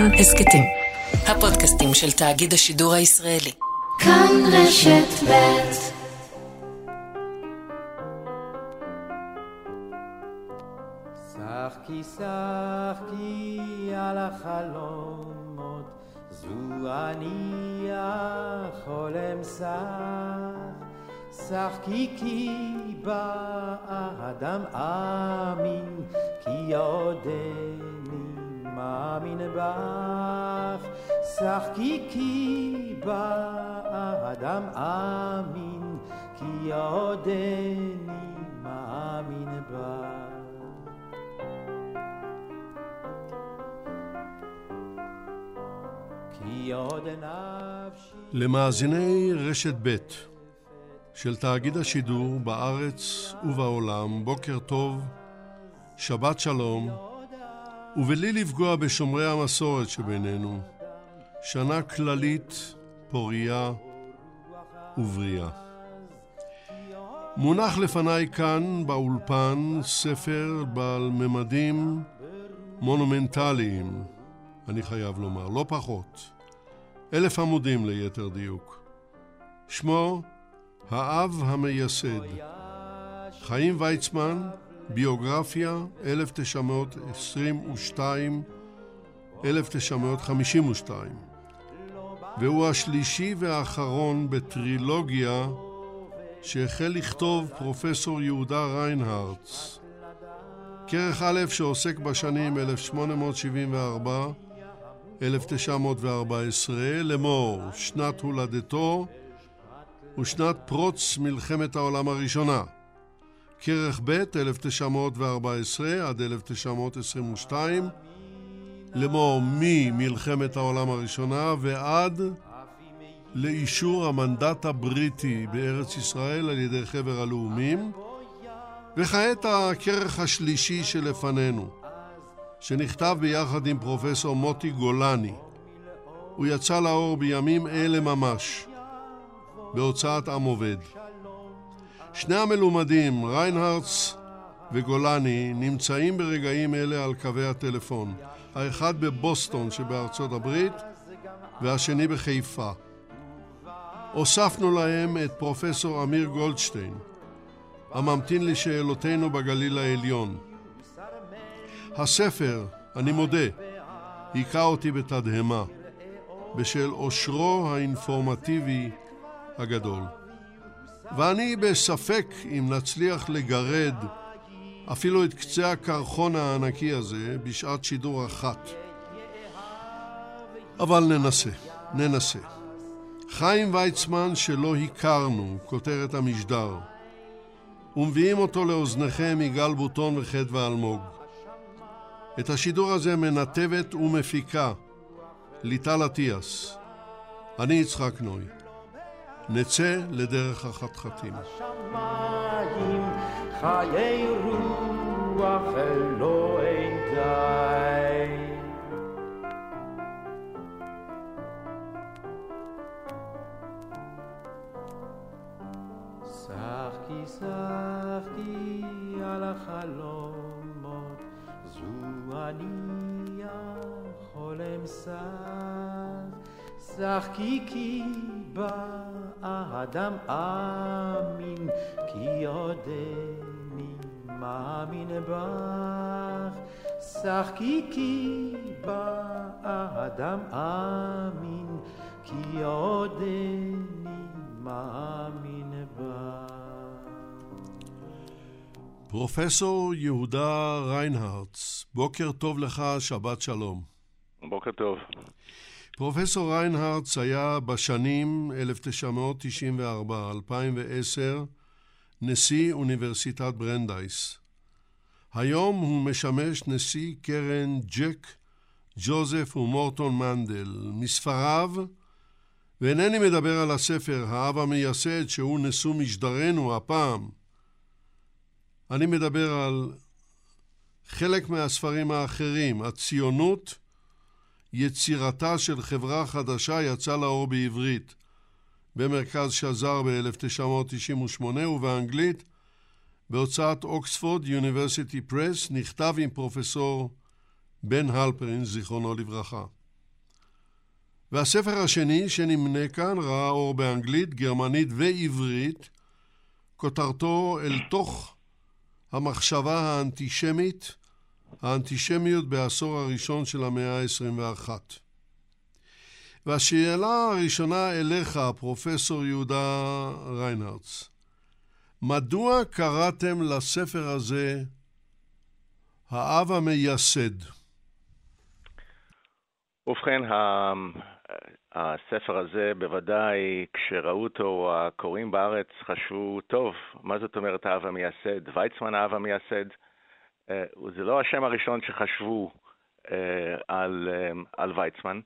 כאן הסכתים. הפודקאסטים של תאגיד השידור הישראלי. כאן רשת ב' שחקי שחקי על החלומות, זו אני החולם שח. שחקי כי באדם אמין, כי עודני מאמין בך. שחקי כי באדם אמין, כי עודני מאמין בך. למאזיני רשת ב' של תאגיד השידור בארץ ובעולם, בוקר טוב, שבת שלום, ובלי לפגוע בשומרי המסורת שבינינו, שנה כללית, פורייה ובריאה. מונח לפניי כאן באולפן ספר בעל ממדים מונומנטליים, אני חייב לומר, לא פחות. אלף עמודים ליתר דיוק. שמו האב המייסד. חיים ויצמן, ביוגרפיה 1922-1952, והוא השלישי והאחרון בטרילוגיה שהחל לכתוב פרופסור יהודה ריינהרץ. כרך א' שעוסק בשנים 1874 1914, לאמור, שנת הולדתו ושנת פרוץ מלחמת העולם הראשונה. כרך ב' 1914 עד 1922, לאמור ממלחמת העולם הראשונה ועד לאישור המנדט הבריטי בארץ ישראל על ידי חבר הלאומים, וכעת הכרך השלישי שלפנינו, שנכתב ביחד עם פרופסור מוטי גולני. הוא יצא לאור בימים אלה ממש. בהוצאת עם עובד. שני המלומדים, ריינהרץ וגולני, נמצאים ברגעים אלה על קווי הטלפון. האחד בבוסטון שבארצות הברית והשני בחיפה. הוספנו להם את פרופסור אמיר גולדשטיין, הממתין לשאלותינו בגליל העליון. הספר, אני מודה, היכה אותי בתדהמה, בשל עושרו האינפורמטיבי הגדול. ואני בספק אם נצליח לגרד אפילו את קצה הקרחון הענקי הזה בשעת שידור אחת. אבל ננסה, ננסה. חיים ויצמן שלא הכרנו, כותרת המשדר, ומביאים אותו לאוזניכם יגאל בוטון וחדווה אלמוג. את השידור הזה מנתבת ומפיקה ליטל אטיאס. אני יצחק נוי. נצא לדרך החתחתים. חיי רוח אלוהי די. שחקי שחקי על החלומות, זו אני החולם שח. שחקי כי באדם אמין, כי עודני מאמין בך. שחקי כי באדם אמין, כי עודני מאמין בך. פרופסור יהודה ריינהרץ, בוקר טוב לך, שבת שלום. בוקר טוב. פרופסור ריינהרץ היה בשנים 1994-2010 נשיא אוניברסיטת ברנדייס. היום הוא משמש נשיא קרן ג'ק, ג'וזף ומורטון מנדל. מספריו, ואינני מדבר על הספר האב המייסד שהוא נשוא משדרנו הפעם. אני מדבר על חלק מהספרים האחרים, הציונות, יצירתה של חברה חדשה יצא לאור בעברית במרכז שזר ב-1998 ובאנגלית בהוצאת אוקספורד יוניברסיטי פרס נכתב עם פרופסור בן הלפרין, זיכרונו לברכה. והספר השני שנמנה כאן ראה אור באנגלית, גרמנית ועברית, כותרתו אל תוך המחשבה האנטישמית, האנטישמיות בעשור הראשון של המאה ה-21. והשאלה הראשונה אליך, פרופסור יהודה ריינרץ, מדוע קראתם לספר הזה האב המייסד? ובכן, הספר הזה, בוודאי כשראו אותו הקוראים בארץ חשבו, טוב, מה זאת אומרת האב המייסד? ויצמן האב המייסד? אה, זה לא השם הראשון שחשבו אה, על, אה, על ויצמן,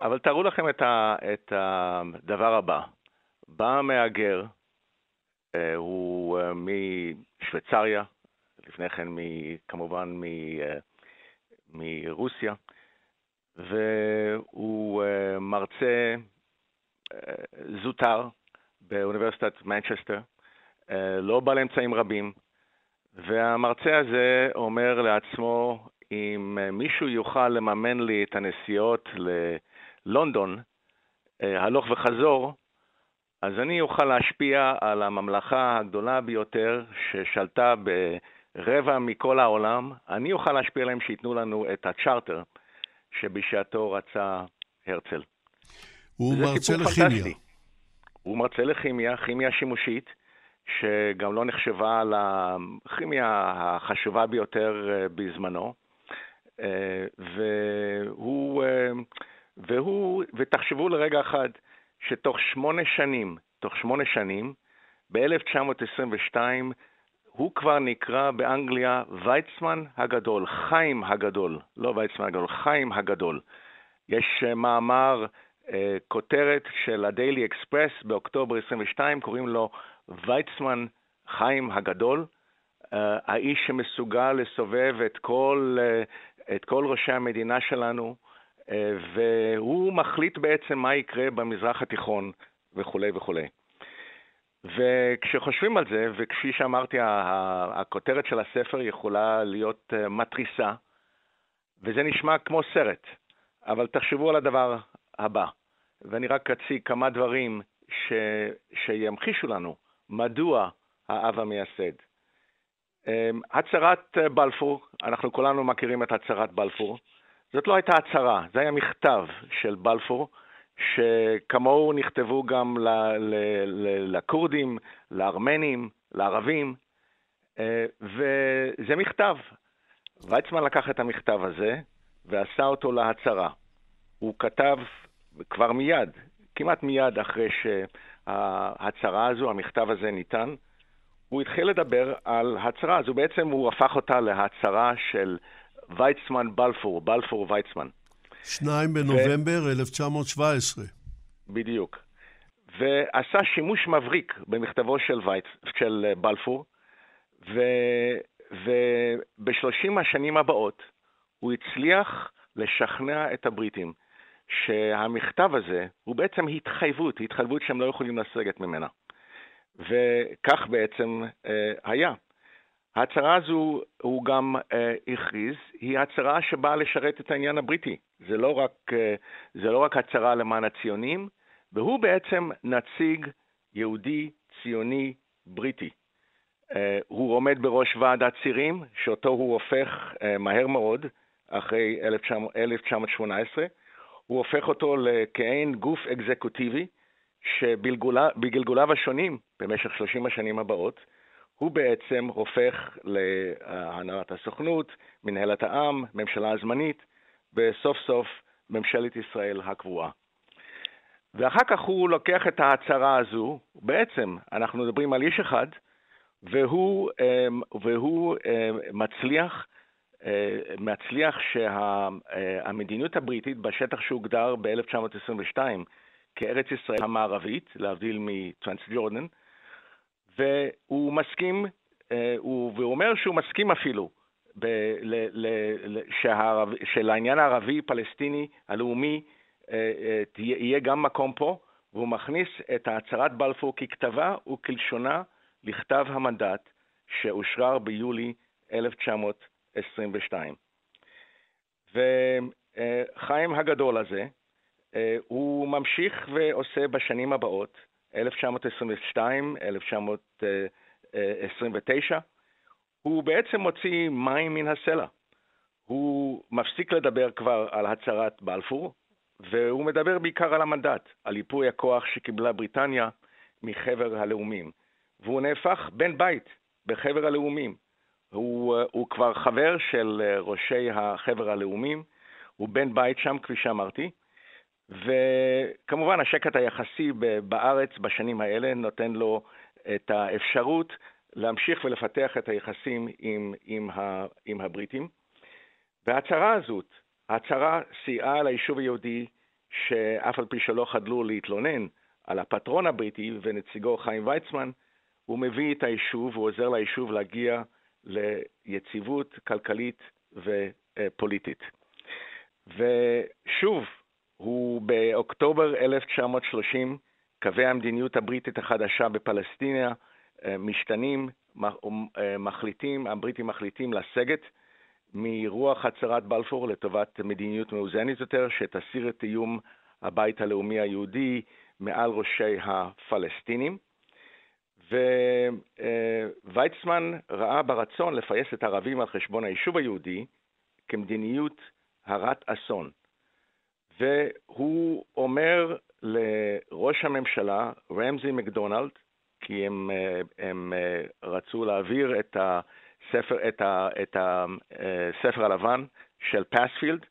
אבל תארו לכם את, ה, את הדבר הבא. בא מהגר, הוא משוויצריה, לפני כן מ, כמובן מ, מרוסיה, והוא מרצה זוטר באוניברסיטת מנצ'סטר, לא בעל אמצעים רבים, והמרצה הזה אומר לעצמו, אם מישהו יוכל לממן לי את הנסיעות ללונדון, אה, הלוך וחזור, אז אני אוכל להשפיע על הממלכה הגדולה ביותר ששלטה ברבע מכל העולם, אני אוכל להשפיע עליהם שייתנו לנו את הצ'רטר שבשעתו רצה הרצל. הוא מרצה לכימיה. פנטסטי. הוא מרצה לכימיה, כימיה שימושית. שגם לא נחשבה לכימיה החשובה ביותר אה, בזמנו. אה, והוא, אה, והוא, ותחשבו לרגע אחד, שתוך שמונה שנים, תוך שמונה שנים, ב-1922, הוא כבר נקרא באנגליה ויצמן הגדול, חיים הגדול, לא ויצמן הגדול, חיים הגדול. יש מאמר, כותרת של הדיילי אקספרס באוקטובר 22, קוראים לו ויצמן חיים הגדול, uh, האיש שמסוגל לסובב את כל, uh, את כל ראשי המדינה שלנו, והוא מחליט בעצם מה יקרה במזרח התיכון וכולי וכולי. וכשחושבים על זה, וכפי שאמרתי, הכותרת של הספר יכולה להיות מתריסה, וזה נשמע כמו סרט, אבל תחשבו על הדבר הבא, ואני רק אציג כמה דברים ש... שימחישו לנו מדוע האב המייסד. אמ, הצהרת בלפור, אנחנו כולנו מכירים את הצהרת בלפור. זאת לא הייתה הצהרה, זה היה מכתב של בלפור, שכמוהו נכתבו גם לכורדים, לארמנים, לערבים, אה, וזה מכתב. ויצמן לקח את המכתב הזה ועשה אותו להצהרה. הוא כתב כבר מיד, כמעט מיד אחרי ש... ההצהרה הזו, המכתב הזה ניתן, הוא התחיל לדבר על הצהרה הזו, בעצם הוא הפך אותה להצהרה של ויצמן בלפור, בלפור ויצמן. 2 בנובמבר ו... 1917. בדיוק. ועשה שימוש מבריק במכתבו של, וייצ... של בלפור, ו... ובשלושים השנים הבאות הוא הצליח לשכנע את הבריטים שהמכתב הזה הוא בעצם התחייבות, התחייבות שהם לא יכולים לסגת ממנה. וכך בעצם אה, היה. ההצהרה הזו, הוא גם אה, הכריז, היא הצהרה שבאה לשרת את העניין הבריטי. זה לא רק, אה, זה לא רק הצהרה למען הציונים, והוא בעצם נציג יהודי, ציוני, בריטי. אה, הוא עומד בראש ועד הצירים, שאותו הוא הופך אה, מהר מאוד, אחרי 1918, הוא הופך אותו לכעין גוף אקזקוטיבי, שבגלגוליו השונים, במשך 30 השנים הבאות, הוא בעצם הופך להנהלת הסוכנות, מנהלת העם, ממשלה הזמנית, וסוף סוף ממשלת ישראל הקבועה. ואחר כך הוא לוקח את ההצהרה הזו, בעצם אנחנו מדברים על איש אחד, והוא, אמ, והוא אמ, מצליח אה, מצליח שהמדיניות הבריטית בשטח שהוגדר ב-1922 כארץ ישראל המערבית, להבדיל מטרנסג'ורדן, והוא מסכים, אה, והוא אומר שהוא מסכים אפילו ב- ל- ל- שהערב, שלעניין הערבי-פלסטיני הלאומי אה, יהיה גם מקום פה, והוא מכניס את הצהרת בלפור ככתבה וכלשונה לכתב המנדט שאושרר ביולי 1900. 22. וחיים הגדול הזה אה, הוא ממשיך ועושה בשנים הבאות, 1922, 1929, הוא בעצם מוציא מים מן הסלע. הוא מפסיק לדבר כבר על הצהרת בלפור, והוא מדבר בעיקר על המנדט, על ייפוי הכוח שקיבלה בריטניה מחבר הלאומים. והוא נהפך בן בית בחבר הלאומים. הוא, הוא כבר חבר של ראשי החבר הלאומים, הוא בן בית שם, כפי שאמרתי, וכמובן השקט היחסי בארץ בשנים האלה נותן לו את האפשרות להמשיך ולפתח את היחסים עם, עם, ה, עם הבריטים. וההצהרה הזאת, ההצהרה סייעה ליישוב היהודי, שאף על פי שלא חדלו להתלונן על הפטרון הבריטי ונציגו חיים ויצמן, הוא מביא את היישוב, הוא עוזר ליישוב להגיע ליציבות כלכלית ופוליטית. ושוב, הוא באוקטובר 1930, קווי המדיניות הבריטית החדשה בפלסטינה אה, משתנים, אה, מחליטים, הבריטים מחליטים לסגת מרוח הצהרת בלפור לטובת מדיניות מאוזנת יותר, שתסיר את איום הבית הלאומי היהודי מעל ראשי הפלסטינים. וויצמן ראה ברצון לפייס את הערבים על חשבון היישוב היהודי כמדיניות הרת אסון. והוא אומר לראש הממשלה, רמזי מקדונלד, כי הם, הם רצו להעביר את הספר, את ה, את הספר הלבן של פספילד,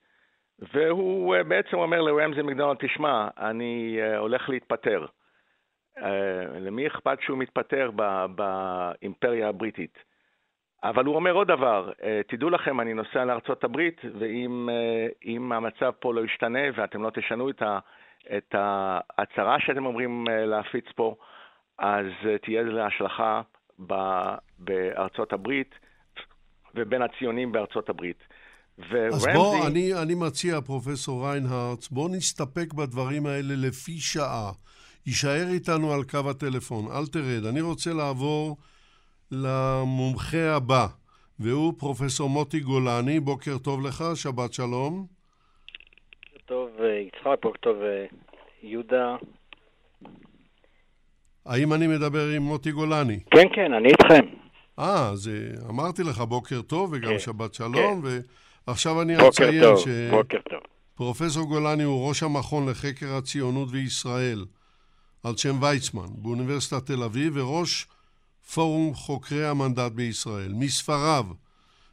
והוא בעצם אומר לרמזי מקדונלד, תשמע, אני הולך להתפטר. למי אכפת שהוא מתפטר באימפריה הבריטית? אבל הוא אומר עוד דבר, אה, תדעו לכם, אני נוסע לארצות הברית, ואם אה, המצב פה לא ישתנה ואתם לא תשנו את, ה, את ההצהרה שאתם אומרים אה, להפיץ פה, אז תהיה לזה השלכה בארצות הברית ובין הציונים בארצות הברית. ורמזי... אז בוא, אני, אני מציע, פרופסור ריינהרץ, בוא נסתפק בדברים האלה לפי שעה. יישאר איתנו על קו הטלפון, אל תרד. אני רוצה לעבור למומחה הבא, והוא פרופסור מוטי גולני. בוקר טוב לך, שבת שלום. טוב, אה, יצחק, בוקר טוב, אה, יהודה. האם אני מדבר עם מוטי גולני? כן, כן, אני איתכם. אה, אז אה, אמרתי לך בוקר טוב וגם כן, שבת שלום, כן. ועכשיו אני אציין ש... בוקר טוב. פרופסור גולני הוא ראש המכון לחקר הציונות וישראל על שם ויצמן באוניברסיטת תל אביב וראש פורום חוקרי המנדט בישראל. מספריו,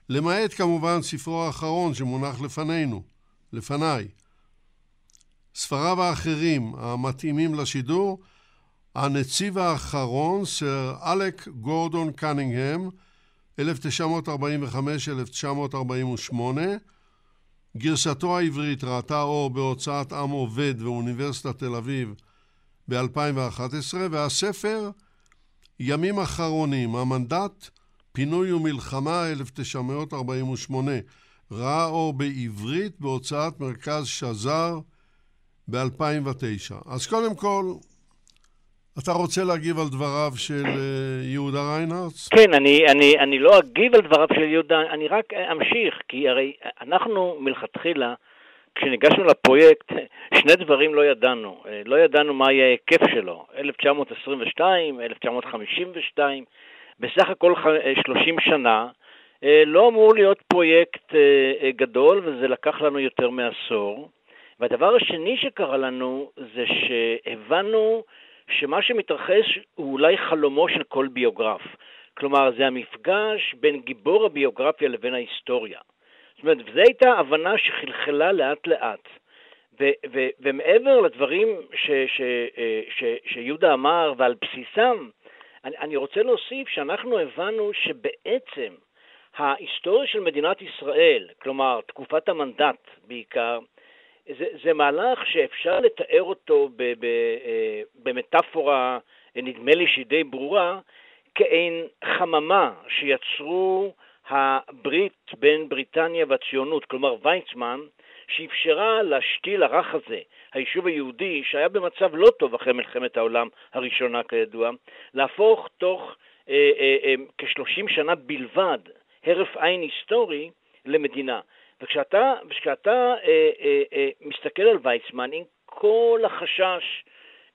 למעט כמובן ספרו האחרון שמונח לפנינו, לפניי. ספריו האחרים המתאימים לשידור, הנציב האחרון, סר אלק גורדון קנינגהם, 1945-1948, גרסתו העברית ראתה אור בהוצאת עם עובד ואוניברסיטת תל אביב ב-2011, והספר ימים אחרונים, המנדט, פינוי ומלחמה 1948, ראה אור בעברית בהוצאת מרכז שזר ב-2009. אז קודם כל, אתה רוצה להגיב על דבריו של אה, יהודה ריינרץ? כן, אני, אני, אני לא אגיב על דבריו של יהודה, אני רק אמשיך, כי הרי אנחנו מלכתחילה כשניגשנו לפרויקט, שני דברים לא ידענו. אה, לא ידענו מה יהיה ההיקף שלו, 1922, 1952, בסך הכל 30 אה, שנה. אה, לא אמור להיות פרויקט גדול, וזה לקח לנו יותר מעשור. והדבר השני שקרה לנו זה שהבנו שמה שמתרחש הוא אולי חלומו של כל ביוגרף. כלומר, זה המפגש בין גיבור הביוגרפיה לבין ההיסטוריה. זאת אומרת, וזו הייתה הבנה שחלחלה לאט לאט. ו- ו- ומעבר לדברים ש- ש- אה, ש- שיהודה אמר ועל בסיסם, אני, אני רוצה להוסיף שאנחנו הבנו שבעצם ההיסטוריה של מדינת ישראל, כלומר תקופת המנדט בעיקר, זה, זה מהלך שאפשר לתאר אותו ב, ב, אה, במטאפורה, נדמה לי שהיא די ברורה, כעין חממה שיצרו הברית בין בריטניה והציונות, כלומר ויצמן, שאפשרה לשתיל הרך הזה, היישוב היהודי, שהיה במצב לא טוב אחרי מלחמת העולם הראשונה כידוע, להפוך תוך אה, אה, אה, כ-30 שנה בלבד, הרף עין היסטורי, למדינה. וכשאתה, וכשאתה אה, אה, אה, מסתכל על ויצמן, עם כל החשש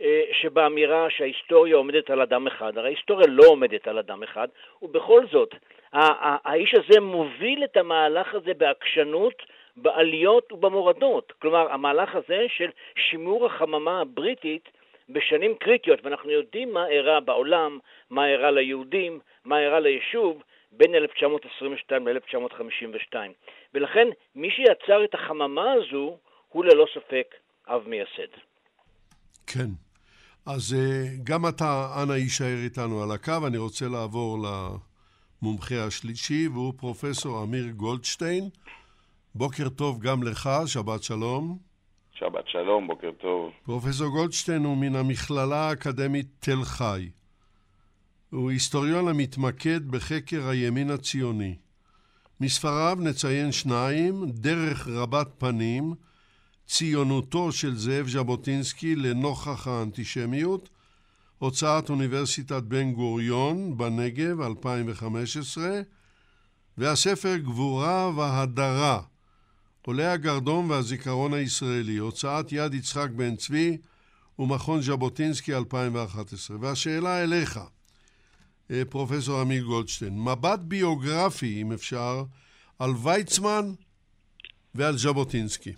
אה, שבאמירה שההיסטוריה עומדת על אדם אחד. הרי ההיסטוריה לא עומדת על אדם אחד, ובכל זאת, האיש הזה מוביל את המהלך הזה בעקשנות, בעליות ובמורדות. כלומר, המהלך הזה של שימור החממה הבריטית בשנים קריטיות, ואנחנו יודעים מה אירע בעולם, מה אירע ליהודים, מה אירע ליישוב, בין 1922 ל-1952. ולכן, מי שיצר את החממה הזו הוא ללא ספק אב מייסד. כן. אז אה, גם אתה, אנא, יישאר איתנו על הקו. אני רוצה לעבור למומחה השלישי, והוא פרופסור אמיר גולדשטיין. בוקר טוב גם לך, שבת שלום. שבת שלום, בוקר טוב. פרופסור גולדשטיין הוא מן המכללה האקדמית תל חי. הוא היסטוריון המתמקד בחקר הימין הציוני. מספריו נציין שניים, דרך רבת פנים, ציונותו של זאב ז'בוטינסקי לנוכח האנטישמיות, הוצאת אוניברסיטת בן גוריון בנגב 2015, והספר גבורה והדרה, עולי הגרדום והזיכרון הישראלי, הוצאת יד יצחק בן צבי ומכון ז'בוטינסקי 2011. והשאלה אליך, אה, פרופסור עמיר גולדשטיין, מבט ביוגרפי, אם אפשר, על ויצמן ועל ז'בוטינסקי.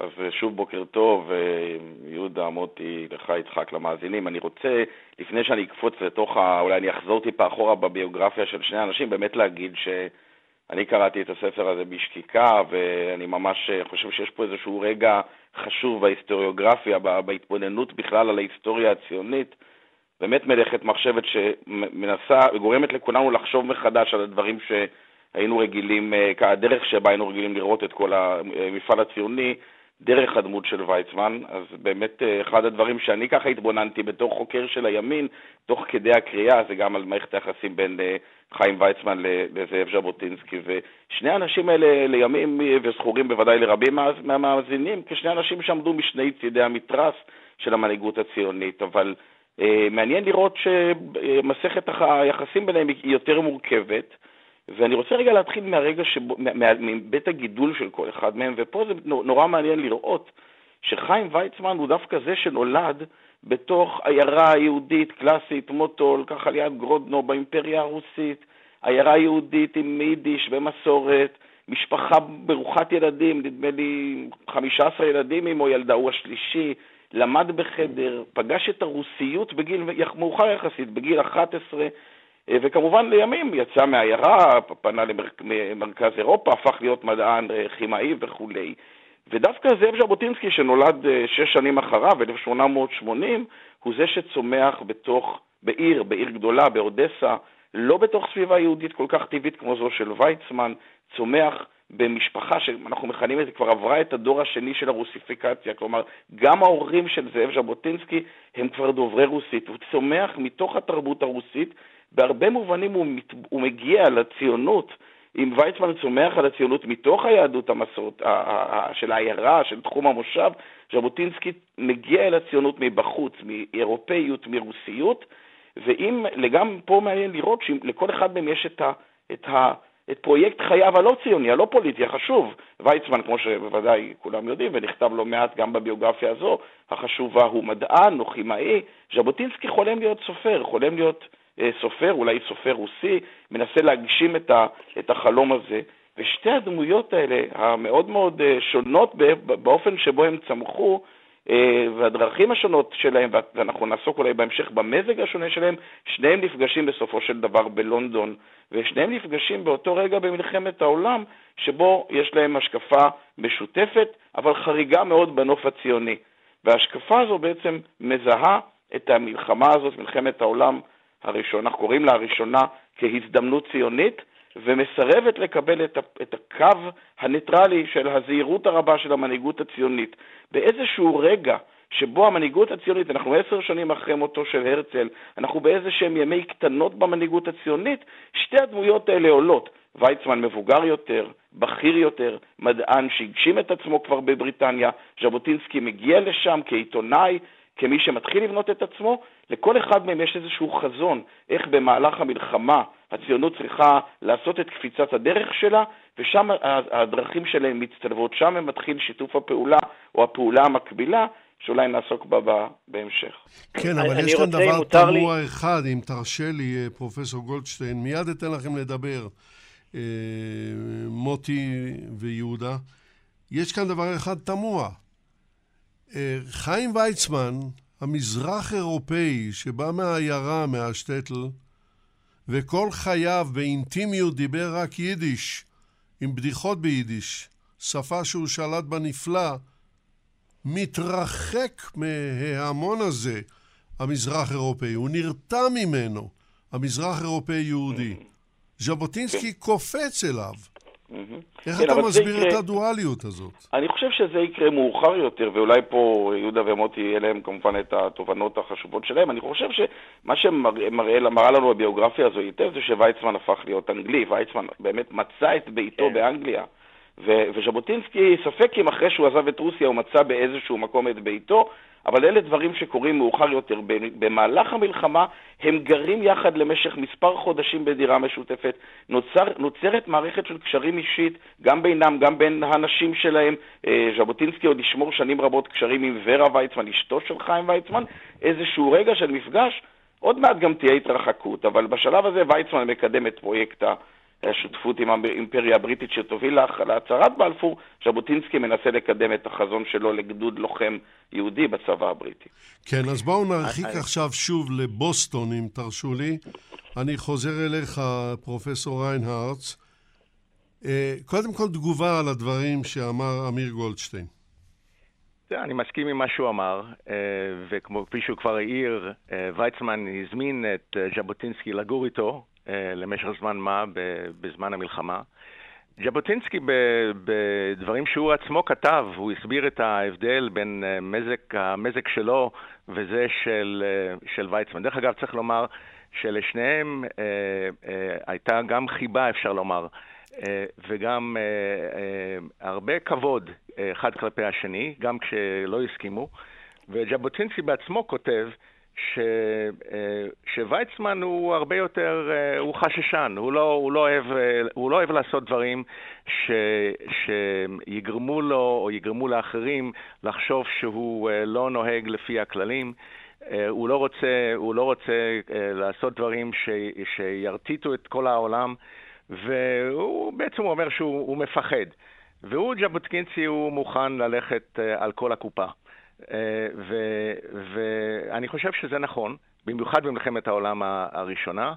אז אה, שוב בוקר טוב, אה, יהודה, מוטי, לך, יצחק, למאזינים. אני רוצה, לפני שאני אקפוץ לתוך. אולי אני אחזור טיפה אחורה בביוגרפיה של שני אנשים, באמת להגיד שאני קראתי את הספר הזה בשקיקה, ואני ממש חושב שיש פה איזשהו רגע חשוב בהיסטוריוגרפיה, בהתבוננות בכלל על ההיסטוריה הציונית. באמת מלאכת מחשבת שמנסה, וגורמת לכולנו לחשוב מחדש על הדברים שהיינו רגילים, אה, הדרך שבה היינו רגילים לראות את כל המפעל הציוני, דרך הדמות של ויצמן, אז באמת אה, אחד הדברים שאני ככה התבוננתי בתור חוקר של הימין, תוך כדי הקריאה, זה גם על מערכת היחסים בין אה, חיים ויצמן לזאב ז'בוטינסקי, ושני האנשים האלה לימים וזכורים בוודאי לרבים מהמאזינים, כשני אנשים שעמדו משני צידי המתרס של המנהיגות הציונית, אבל אה, מעניין לראות שמסכת היחסים ביניהם היא יותר מורכבת, ואני רוצה רגע להתחיל מהרגע שבו, מבית הגידול של כל אחד מהם, ופה זה נורא מעניין לראות שחיים ויצמן הוא דווקא זה שנולד בתוך עיירה יהודית קלאסית, מוטול, ככה ליד גרודנו באימפריה הרוסית, עיירה יהודית עם יידיש ומסורת, משפחה ברוכת ילדים, נדמה לי 15 ילדים עמו ילדה, הוא השלישי, למד בחדר, פגש את הרוסיות בגיל מאוחר יחסית, בגיל 11, אה, וכמובן לימים יצא מהעיירה, פנה למרכז אירופה, הפך להיות מדען אה, כימאי וכולי. ודווקא זאב ז'בוטינסקי, שנולד אה, שש שנים אחריו, 1880, הוא זה שצומח בתוך, בעיר, בעיר גדולה, באודסה, לא בתוך סביבה יהודית כל כך טבעית כמו זו של ויצמן, צומח במשפחה שאנחנו מכנים את זה, כבר עברה את הדור השני של הרוסיפיקציה, כלומר, גם ההורים של זאב ז'בוטינסקי הם כבר דוברי רוסית, הוא צומח מתוך התרבות הרוסית, בהרבה מובנים הוא, מת, הוא מגיע לציונות, אם ויצמן צומח על הציונות מתוך היהדות המסורת, של העיירה, של תחום המושב, ז'בוטינסקי מגיע אל הציונות מבחוץ, מאירופאיות, מרוסיות, ואם, גם פה מעניין לראות שלכל אחד מהם יש את ה... את ה את פרויקט חייו הלא ציוני, הלא פוליטי, החשוב. ויצמן, כמו שבוודאי כולם יודעים, ונכתב לא מעט גם בביוגרפיה הזו, החשובה הוא מדען, הוא כימאי. ז'בוטינסקי חולם להיות סופר, חולם להיות סופר, אולי סופר רוסי, מנסה להגשים את, ה, את החלום הזה. ושתי הדמויות האלה, המאוד מאוד אה, שונות באופן שבו הם צמחו, אה, והדרכים השונות שלהם, ואנחנו נעסוק אולי בהמשך במזג השונה שלהם, שניהם נפגשים בסופו של דבר בלונדון, ושניהם נפגשים באותו רגע במלחמת העולם, שבו יש להם השקפה משותפת, אבל חריגה מאוד בנוף הציוני. וההשקפה הזו בעצם מזהה את המלחמה הזאת, מלחמת העולם הראשונה, קוראים לה הראשונה כהזדמנות ציונית, ומסרבת לקבל את, את הקו הניטרלי של הזהירות הרבה של המנהיגות הציונית. באיזשהו רגע שבו המנהיגות הציונית, אנחנו עשר שנים אחרי מותו של הרצל, אנחנו באיזה שהם ימי קטנות במנהיגות הציונית, שתי הדמויות האלה עולות. ויצמן מבוגר יותר, בכיר יותר, מדען שהגשים את עצמו כבר בבריטניה, ז'בוטינסקי מגיע לשם כעיתונאי, כמי שמתחיל לבנות את עצמו, לכל אחד מהם יש איזשהו חזון, איך במהלך המלחמה הציונות צריכה לעשות את קפיצת הדרך שלה, ושם הדרכים שלהם מצטלבות, שם מתחיל שיתוף הפעולה או הפעולה המקבילה, שאולי נעסוק בה בהמשך. כן, אבל יש כאן דבר תמוה לי... אחד, אם תרשה לי, אה, פרופסור גולדשטיין, מיד אתן לכם לדבר, אה, מוטי ויהודה. יש כאן דבר אחד תמוה. אה, חיים ויצמן, המזרח אירופאי שבא מהעיירה, מהשטטל, וכל חייו באינטימיות דיבר רק יידיש, עם בדיחות ביידיש, שפה שהוא שלט בה נפלא, מתרחק מההמון הזה, המזרח אירופאי, הוא נרתע ממנו, המזרח אירופאי יהודי. ז'בוטינסקי קופץ אליו. איך כן, אתה מסביר יקרה... את הדואליות הזאת? אני חושב שזה יקרה מאוחר יותר, ואולי פה יהודה ומוטי יהיה להם כמובן את התובנות החשובות שלהם. אני חושב שמה שמראה לנו הביוגרפיה הזו היטב זה שוויצמן הפך להיות אנגלי. ויצמן באמת מצא את ביתו כן. באנגליה. וז'בוטינסקי, ספק אם אחרי שהוא עזב את רוסיה הוא מצא באיזשהו מקום את ביתו, אבל אלה דברים שקורים מאוחר יותר. במהלך המלחמה הם גרים יחד למשך מספר חודשים בדירה משותפת. נוצר, נוצרת מערכת של קשרים אישית, גם בינם, גם בין האנשים שלהם. אה, ז'בוטינסקי עוד ישמור שנים רבות קשרים עם ורה ויצמן, אשתו של חיים ויצמן. איזשהו רגע של מפגש, עוד מעט גם תהיה התרחקות, אבל בשלב הזה ויצמן מקדם את פרויקט ה... השותפות עם האימפריה הבריטית שתוביל להצהרת בלפור, ז'בוטינסקי מנסה לקדם את החזון שלו לגדוד לוחם יהודי בצבא הבריטי. כן, אז בואו נרחיק I... עכשיו שוב לבוסטון, אם תרשו לי. אני חוזר אליך, פרופסור ריינהרץ. אה, קודם כל תגובה על הדברים שאמר אמיר גולדשטיין. אני מסכים עם מה שהוא אמר, אה, וכפי שהוא כבר העיר, אה, ויצמן הזמין את ז'בוטינסקי לגור איתו אה, למשך זמן מה בזמן המלחמה. ז'בוטינסקי בדברים שהוא עצמו כתב, הוא הסביר את ההבדל בין אה, מזק, המזק שלו וזה של, אה, של ויצמן. דרך אגב, צריך לומר שלשניהם אה, אה, הייתה גם חיבה, אפשר לומר, אה, וגם אה, אה, הרבה כבוד אחד כלפי השני, גם כשלא הסכימו. וז'בוטינסקי בעצמו כותב ש, אה, שוויצמן הוא הרבה יותר, אה, הוא חששן, הוא לא, הוא לא, אוהב, אה, הוא לא אוהב לעשות דברים ש, שיגרמו לו או יגרמו לאחרים לחשוב שהוא לא נוהג לפי הכללים. הוא לא רוצה, הוא לא רוצה לעשות דברים ש, שירטיטו את כל העולם, והוא בעצם אומר שהוא מפחד. והוא, ז'בוטקינסי, הוא מוכן ללכת על כל הקופה. אה, ואני חושב שזה נכון, במיוחד במלחמת העולם הראשונה,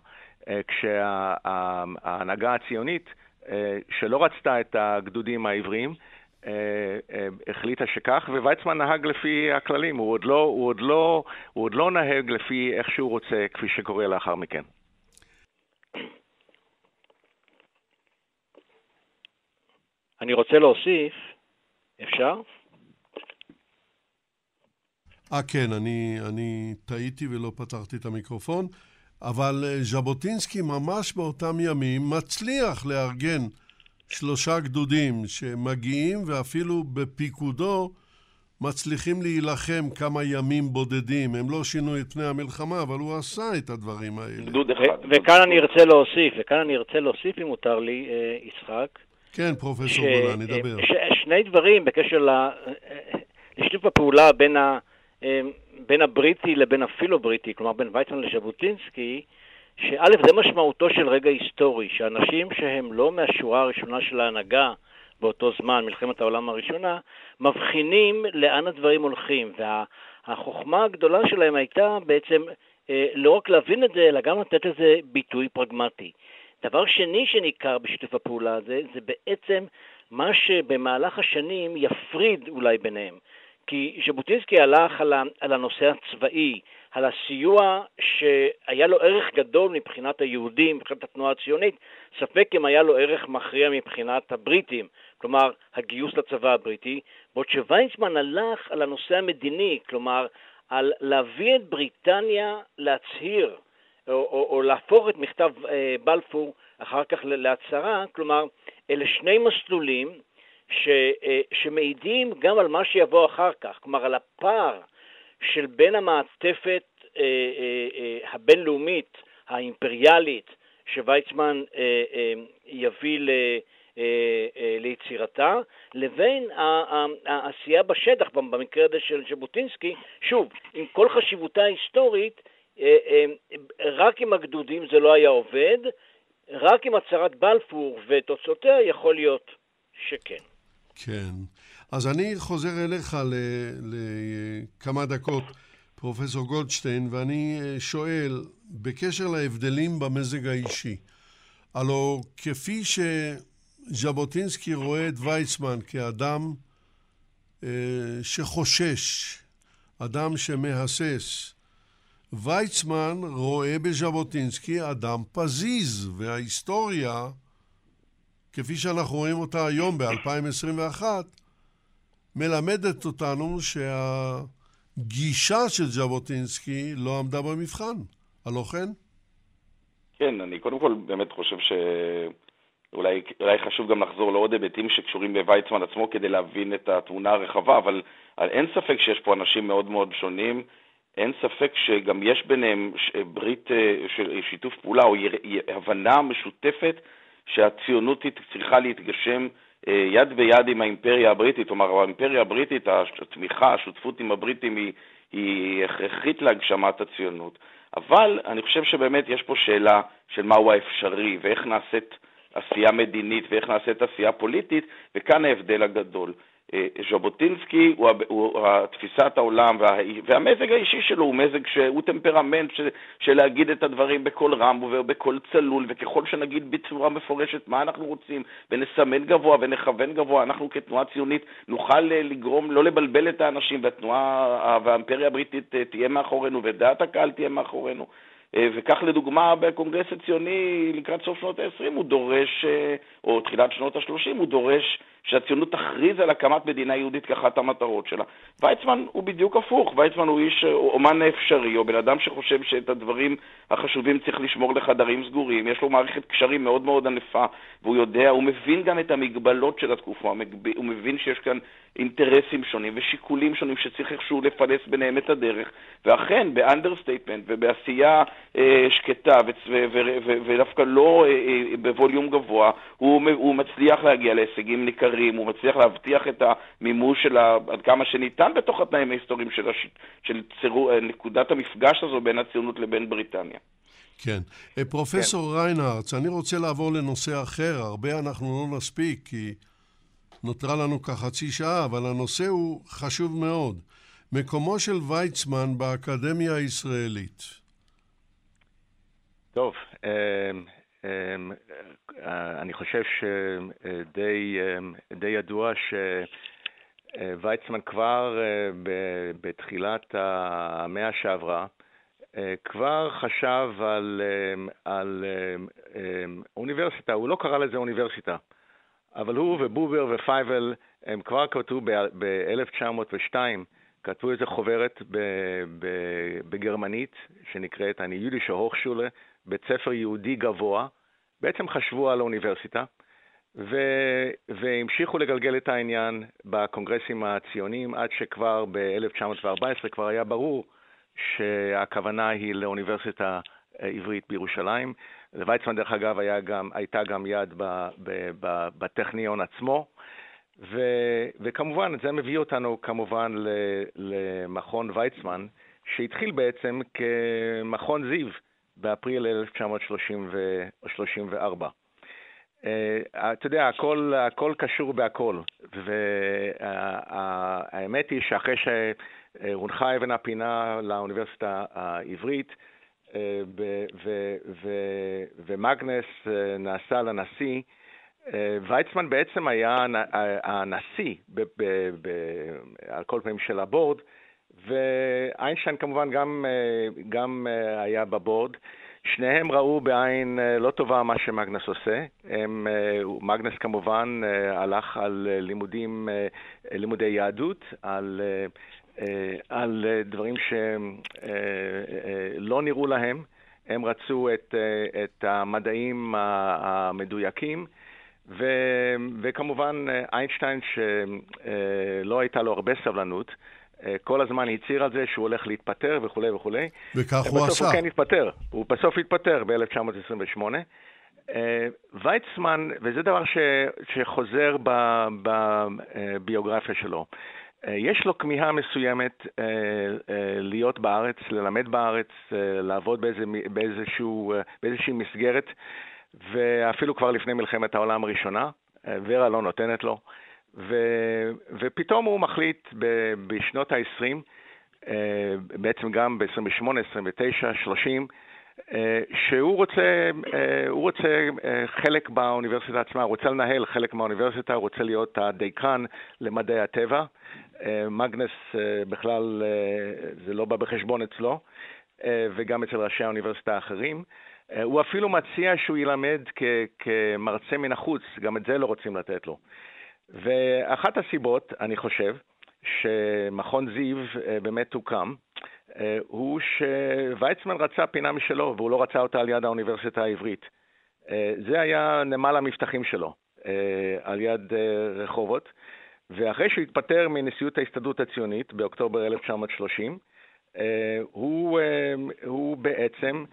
אה, כשההנהגה הציונית, אה, שלא רצתה את הגדודים העבריים, החליטה שכך, וויצמן נהג לפי הכללים, הוא עוד לא, הוא עוד לא, הוא עוד לא נהג לפי איך שהוא רוצה, כפי שקורה לאחר מכן. אני רוצה להוסיף, אפשר? אה, כן, אני, אני טעיתי ולא פתחתי את המיקרופון, אבל אה, ז'בוטינסקי ממש באותם ימים מצליח לארגן שלושה גדודים שמגיעים ואפילו בפיקודו מצליחים להילחם כמה ימים בודדים. הם לא שינו את פני המלחמה, אבל הוא עשה את הדברים האלה. גדוד אחד. וכאן אני ארצה להוסיף, וכאן אני ארצה להוסיף, אם מותר לי, אה, יצחק. כן, פרופסור גולן, נדבר. שני דברים בקשר אה, לשיתוף הפעולה בין ה... אמ, בין הבריטי לבין הפילו-בריטי, כלומר בין ויצמן לז'בוטינסקי, שא' זה משמעותו של רגע היסטורי, שאנשים שהם לא מהשורה הראשונה של ההנהגה באותו זמן, מלחמת העולם הראשונה, מבחינים לאן הדברים הולכים, והחוכמה הגדולה שלהם הייתה בעצם אה, לא רק להבין את זה, אלא גם לתת לזה ביטוי פרגמטי. דבר שני שניכר בשיתוף הפעולה הזה, זה בעצם מה שבמהלך השנים יפריד אולי ביניהם. כי ז'בוטינסקי הלך על, על הנושא הצבאי, על הסיוע שהיה לו ערך גדול מבחינת היהודים, מבחינת התנועה הציונית, ספק אם היה לו ערך מכריע מבחינת הבריטים, כלומר הגיוס לצבא הבריטי, בעוד שוויינצמן הלך על הנושא המדיני, כלומר על להביא את בריטניה להצהיר או, או, או להפוך את מכתב אה, בלפור אחר כך להצהרה, כלומר אלה שני מסלולים ש, אה, שמעידים גם על מה שיבוא אחר כך, כלומר על הפער של בין המעטפת אה, אה, הבינלאומית, האימפריאלית, שוויצמן יביא ל... ליצירתה, לבין העשייה בשטח, במקרה הזה של ז'בוטינסקי, שוב, עם כל חשיבותה ההיסטורית, רק עם הגדודים זה לא היה עובד, רק עם הצהרת בלפור ותוצאותיה יכול להיות שכן. כן. אז אני חוזר אליך לכמה דקות, פרופסור גולדשטיין, ואני שואל, בקשר להבדלים במזג האישי, הלו כפי ש... ז'בוטינסקי רואה את ויצמן כאדם אה, שחושש, אדם שמהסס. ויצמן רואה בז'בוטינסקי אדם פזיז, וההיסטוריה, כפי שאנחנו רואים אותה היום ב-2021, מלמדת אותנו שהגישה של ז'בוטינסקי לא עמדה במבחן. הלא כן? כן, אני קודם כל באמת חושב ש... אולי, חשוב גם לחזור לעוד היבטים שקשורים בוויצמן עצמו כדי להבין את התמונה הרחבה, אבל אין ספק שיש פה אנשים מאוד מאוד שונים. אין ספק שגם יש ביניהם ברית אה, של שיתוף פעולה או הבנה משותפת שהציונות צריכה להתגשם אה, יד ביד עם האימפריה הבריטית. כלומר, האימפריה הבריטית, התמיכה, השותפות עם הבריטים היא, היא הכרחית להגשמת הציונות. אבל אני חושב שבאמת יש פה שאלה של מהו האפשרי ואיך נעשית עשייה מדינית ואיך נעשית עשייה פוליטית, וכאן ההבדל הגדול. אה, ז'בוטינסקי הוא, הוא תפיסת העולם וה, והמזג האישי שלו הוא מזג שהוא טמפרמנט של, של להגיד את הדברים בקול רם ובקול צלול וככל שנגיד בצורה מפורשת מה אנחנו רוצים ונסמן גבוה ונכוון גבוה אנחנו כתנועה ציונית נוכל אה, לגרום לא לבלבל את האנשים והתנועה והאימפריה הבריטית אה, תהיה מאחורינו ודעת הקהל תהיה מאחורינו. אה, וכך לדוגמה בקונגרס הציוני לקראת סוף שנות ה-20 הוא דורש, אה, או תחילת שנות ה-30, הוא דורש שהציונות תכריז על הקמת מדינה יהודית כאחת המטרות שלה. ויצמן הוא בדיוק הפוך, ויצמן הוא איש אה, אומן אפשרי, או בן אדם שחושב שאת הדברים החשובים צריך לשמור לחדרים סגורים, יש לו מערכת קשרים מאוד מאוד ענפה, והוא יודע, הוא מבין גם את המגבלות של התקופה, הוא מבין שיש כאן אינטרסים שונים ושיקולים שונים שצריך איכשהו לפלס ביניהם את הדרך, ואכן, ב understatement ובעשייה אה, שקטה ודווקא לא אה, אה, בווליום גבוה, הוא, הוא מצליח להגיע להישגים ניכרים, הוא מצליח להבטיח את המימוש של עד כמה שניתן בתוך התנאים ההיסטוריים של, הש, של צירו, אה, נקודת המפגש הזו בין הציונות לבין בריטניה. כן. אה, פרופסור כן. ריינהרץ, אני רוצה לעבור לנושא אחר. הרבה אנחנו לא נספיק, כי נותרה לנו כחצי שעה, אבל הנושא הוא חשוב מאוד. מקומו של ויצמן באקדמיה הישראלית. טוב, אה, אני חושב שדי ידוע שויצמן כבר בתחילת המאה שעברה כבר חשב על, על אוניברסיטה, הוא לא קרא לזה אוניברסיטה, אבל הוא ובובר ופייבל הם כבר כתבו ב-1902, כתבו איזה חוברת בגרמנית שנקראת אני יודישה הוכשולה, בית ספר יהודי גבוה, בעצם חשבו על האוניברסיטה, ו... והמשיכו לגלגל את העניין בקונגרסים הציוניים עד שכבר ב-1914 כבר היה ברור שהכוונה היא לאוניברסיטה עברית בירושלים. לוויצמן, דרך אגב, גם, הייתה גם יד ב, ב, ב, בטכניון עצמו. ו, וכמובן, זה מביא אותנו כמובן למכון ויצמן, שהתחיל בעצם כמכון זיו באפריל 1934. אה, אתה יודע, הכל, הכל קשור בהכל, והאמת היא שאחרי שהונחה אבן הפינה לאוניברסיטה העברית, אה, ומגנס אה, נעשה לנשיא, ויצמן בעצם היה הנשיא, על כל פנים של הבורד, ואיינשטיין כמובן גם, גם היה בבורד. שניהם ראו בעין לא טובה מה שמגנס עושה. הם, מגנס כמובן הלך על לימודים, לימודי יהדות, על, על דברים שלא נראו להם. הם רצו את, את המדעים המדויקים. ו, וכמובן איינשטיין, שלא הייתה לו הרבה סבלנות, כל הזמן הצהיר על זה שהוא הולך להתפטר וכולי וכולי. וכך הוא עשה. בסוף הוא כן התפטר. הוא בסוף התפטר ב-1928. ויצמן, וזה דבר ש, שחוזר בביוגרפיה שלו, יש לו כמיהה מסוימת להיות בארץ, ללמד בארץ, לעבוד באיזה, באיזשהו, באיזושהי מסגרת, ואפילו כבר לפני מלחמת העולם הראשונה, ורה לא נותנת לו. ו, ופתאום הוא מחליט ב, בשנות ה-20, אה, בעצם גם ב-28, 29, 30, שהוא רוצה, אה, הוא רוצה אה, חלק באוניברסיטה עצמה, הוא רוצה לנהל חלק מהאוניברסיטה, הוא רוצה להיות הדיקן למדעי הטבע. מגנס בכלל, זה לא בא בחשבון אצלו, וגם אצל ראשי האוניברסיטה האחרים. הוא אפילו מציע שהוא ילמד כמרצה מן החוץ, גם את זה לא רוצים לתת לו. ואחת הסיבות, אני חושב, שמכון זיו אה, באמת הוקם, אה, הוא שוויצמן רצה פינה משלו, והוא לא רצה אותה על יד האוניברסיטה העברית. אה, זה היה נמל המבטחים שלו, על יד רחובות, ואחרי שהוא התפטר מנשיאות ההסתדרות הציונית באוקטובר 1930, הוא, הוא בעצם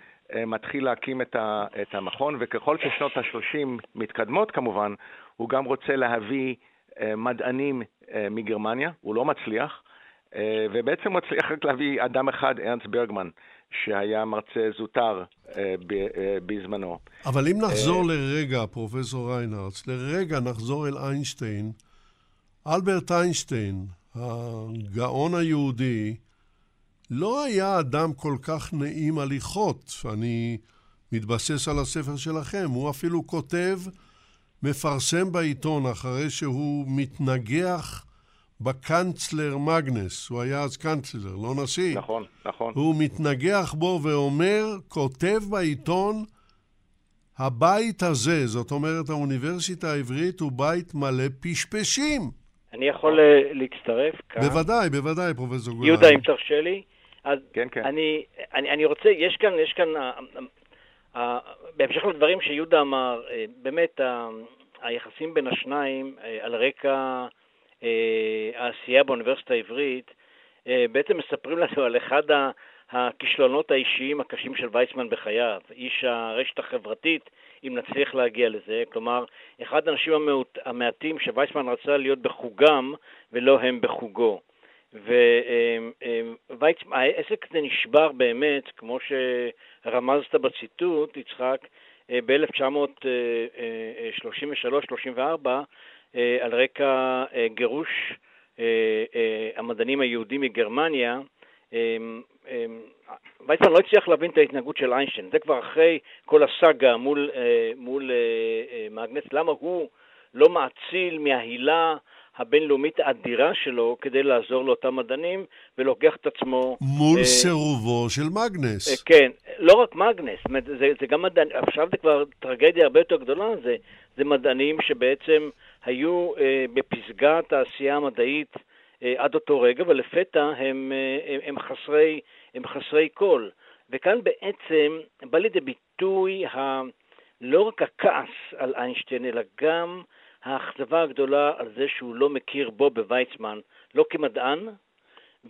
מתחיל להקים את המכון, וככל ששנות ה-30 מתקדמות כמובן, הוא גם רוצה להביא אה, מדענים אה, מגרמניה, הוא לא מצליח, אה, ובעצם מצליח רק להביא אדם אחד, ארנס ברגמן, שהיה מרצה זוטר בזמנו. אבל אם נחזור לרגע, פרופסור ריינרץ, לרגע נחזור אל איינשטיין. אלברט איינשטיין, הגאון היהודי, לא היה אדם כל כך נעים הליכות. אני מתבסס על הספר שלכם. הוא אפילו כותב מפרסם בעיתון אחרי שהוא מתנגח בקנצלר מגנס, הוא היה אז קנצלר, לא נשיא. נכון, נכון. הוא מתנגח בו ואומר, כותב בעיתון, הבית הזה, זאת אומרת האוניברסיטה העברית, הוא בית מלא פשפשים. אני יכול אה, להצטרף כאן? בוודאי, בוודאי, פרופסור גולן. יהודה, אם תרשה לי. אז כן, כן. אני, אני, אני רוצה, יש כאן, יש כאן אה, בהמשך לדברים שיהודה אמר, אה, באמת היחסים בין השניים אה, על רקע אה, העשייה באוניברסיטה העברית בעצם מספרים לנו על אחד הכישלונות האישיים הקשים של ויצמן בחייו, איש הרשת החברתית, אם נצליח להגיע לזה, כלומר, אחד האנשים המעטים שוויצמן רצה להיות בחוגם ולא הם בחוגו. והעסק הזה נשבר באמת, כמו שרמזת בציטוט, יצחק, ב-1933-34, על רקע גירוש המדענים היהודים מגרמניה, ויצמן לא הצליח להבין את ההתנהגות של איינשטיין, זה כבר אחרי כל הסאגה מול, מול מאגנס, למה הוא לא מאציל מההילה הבינלאומית האדירה שלו כדי לעזור לאותם מדענים, ולוקח את עצמו... מול אה, סירובו של מגנס. אה, כן, לא רק מגנס, זה, זה גם מדענים, עכשיו זה כבר טרגדיה הרבה יותר גדולה, זה, זה מדענים שבעצם היו אה, בפסגת העשייה המדעית אה, עד אותו רגע, ולפתע הם, אה, הם, הם, חסרי, הם חסרי קול. וכאן בעצם בא לידי ביטוי ה... לא רק הכעס על איינשטיין, אלא גם האכזבה הגדולה על זה שהוא לא מכיר בו בוויצמן, לא כמדען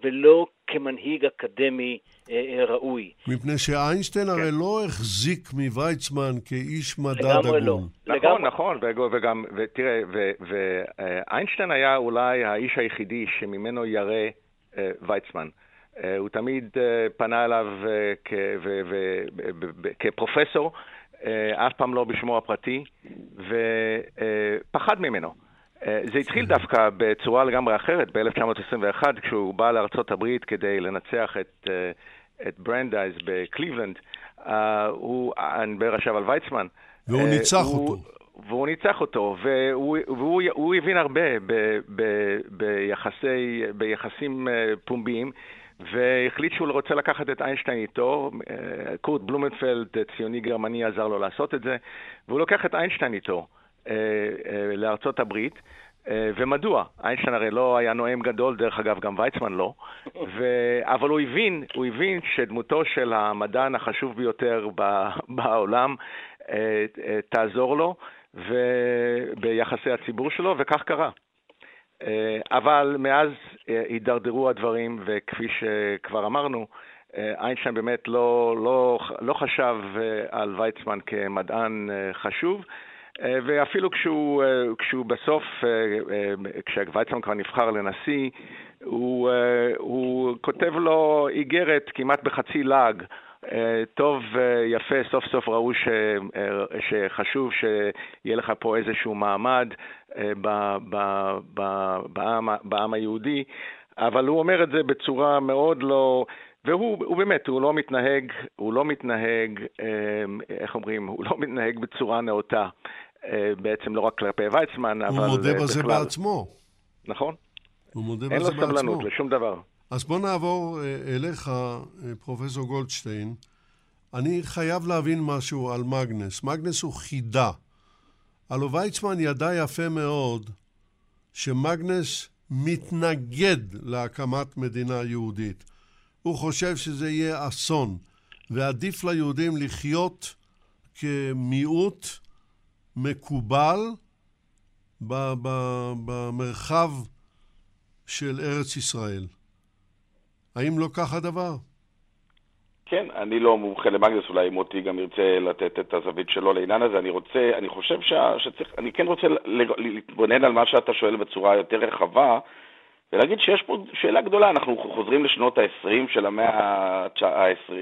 ולא כמנהיג אקדמי אה, אה, ראוי. מפני שאיינשטיין כן. הרי לא החזיק מוויצמן כאיש מדע דגון. לגמרי לא. נכון, לגמרי. נכון, וגם, ותראה, ואיינשטיין היה אולי האיש היחידי שממנו ירא אה, ויצמן. אה, הוא תמיד אה, פנה אליו כפרופסור, אה, אף פעם לא בשמו הפרטי, ופחד ממנו. אה, זה התחיל דווקא בצורה לגמרי אחרת, ב-1921, כשהוא בא לארצות הברית כדי לנצח את, אה, את ברנדייס בקליבלנד. הוא, אני מדבר עכשיו על ויצמן. והוא ניצח הוא, אותו. והוא ניצח אותו, והוא, והוא הוא הבין הרבה ב, ב, ביחסי, ביחסים פומביים. והחליט שהוא רוצה לקחת את איינשטיין איתו. אה, קורט בלומנפלד, ציוני גרמני, עזר לו לעשות את זה, והוא לוקח את איינשטיין איתו אה, אה, לארצות הברית. ומדוע? איינשטיין הרי לא היה נואם גדול, דרך אגב, גם ויצמן לא, ו... אבל הוא הבין, הוא הבין שדמותו של המדען החשוב ביותר בעולם תעזור לו וביחסי הציבור שלו, וכך קרה. אבל מאז הידרדרו הדברים, וכפי שכבר אמרנו, איינשטיין באמת לא, לא, לא חשב על ויצמן כמדען חשוב, ואפילו כשהוא, כשהוא בסוף, כשוויצמן כבר נבחר לנשיא, הוא, הוא כותב לו איגרת כמעט בחצי לעג. טוב, יפה, סוף סוף ראו ש, שחשוב שיהיה לך פה איזשהו מעמד בעם, בעם היהודי, אבל הוא אומר את זה בצורה מאוד לא... והוא באמת, הוא לא מתנהג, הוא לא מתנהג, איך אומרים, הוא לא מתנהג בצורה נאותה. בעצם לא רק כלפי ויצמן, הוא אבל הוא מודה בזה בכלל. בעצמו. נכון? הוא מודה אין בזה לו בעצמו. סבלנות לשום דבר. אז בוא נעבור אה, אליך, אה, פרופסור גולדשטיין. אני חייב להבין משהו על מגנס. מגנס הוא חידה. הלו ויצמן ידע יפה מאוד שמגנס מתנגד להקמת מדינה יהודית. הוא חושב שזה יהיה אסון, ועדיף ליהודים לחיות כמיעוט מקובל במרחב של ארץ ישראל. האם לא כך הדבר? כן, אני לא מומחה למאגנס, אולי מוטי גם ירצה לתת את הזווית שלו לעניין הזה. אני רוצה, אני חושב שה, שצריך, אני כן רוצה להתבונן על מה שאתה שואל בצורה יותר רחבה, ולהגיד שיש פה שאלה גדולה, אנחנו חוזרים לשנות ה-20 של המאה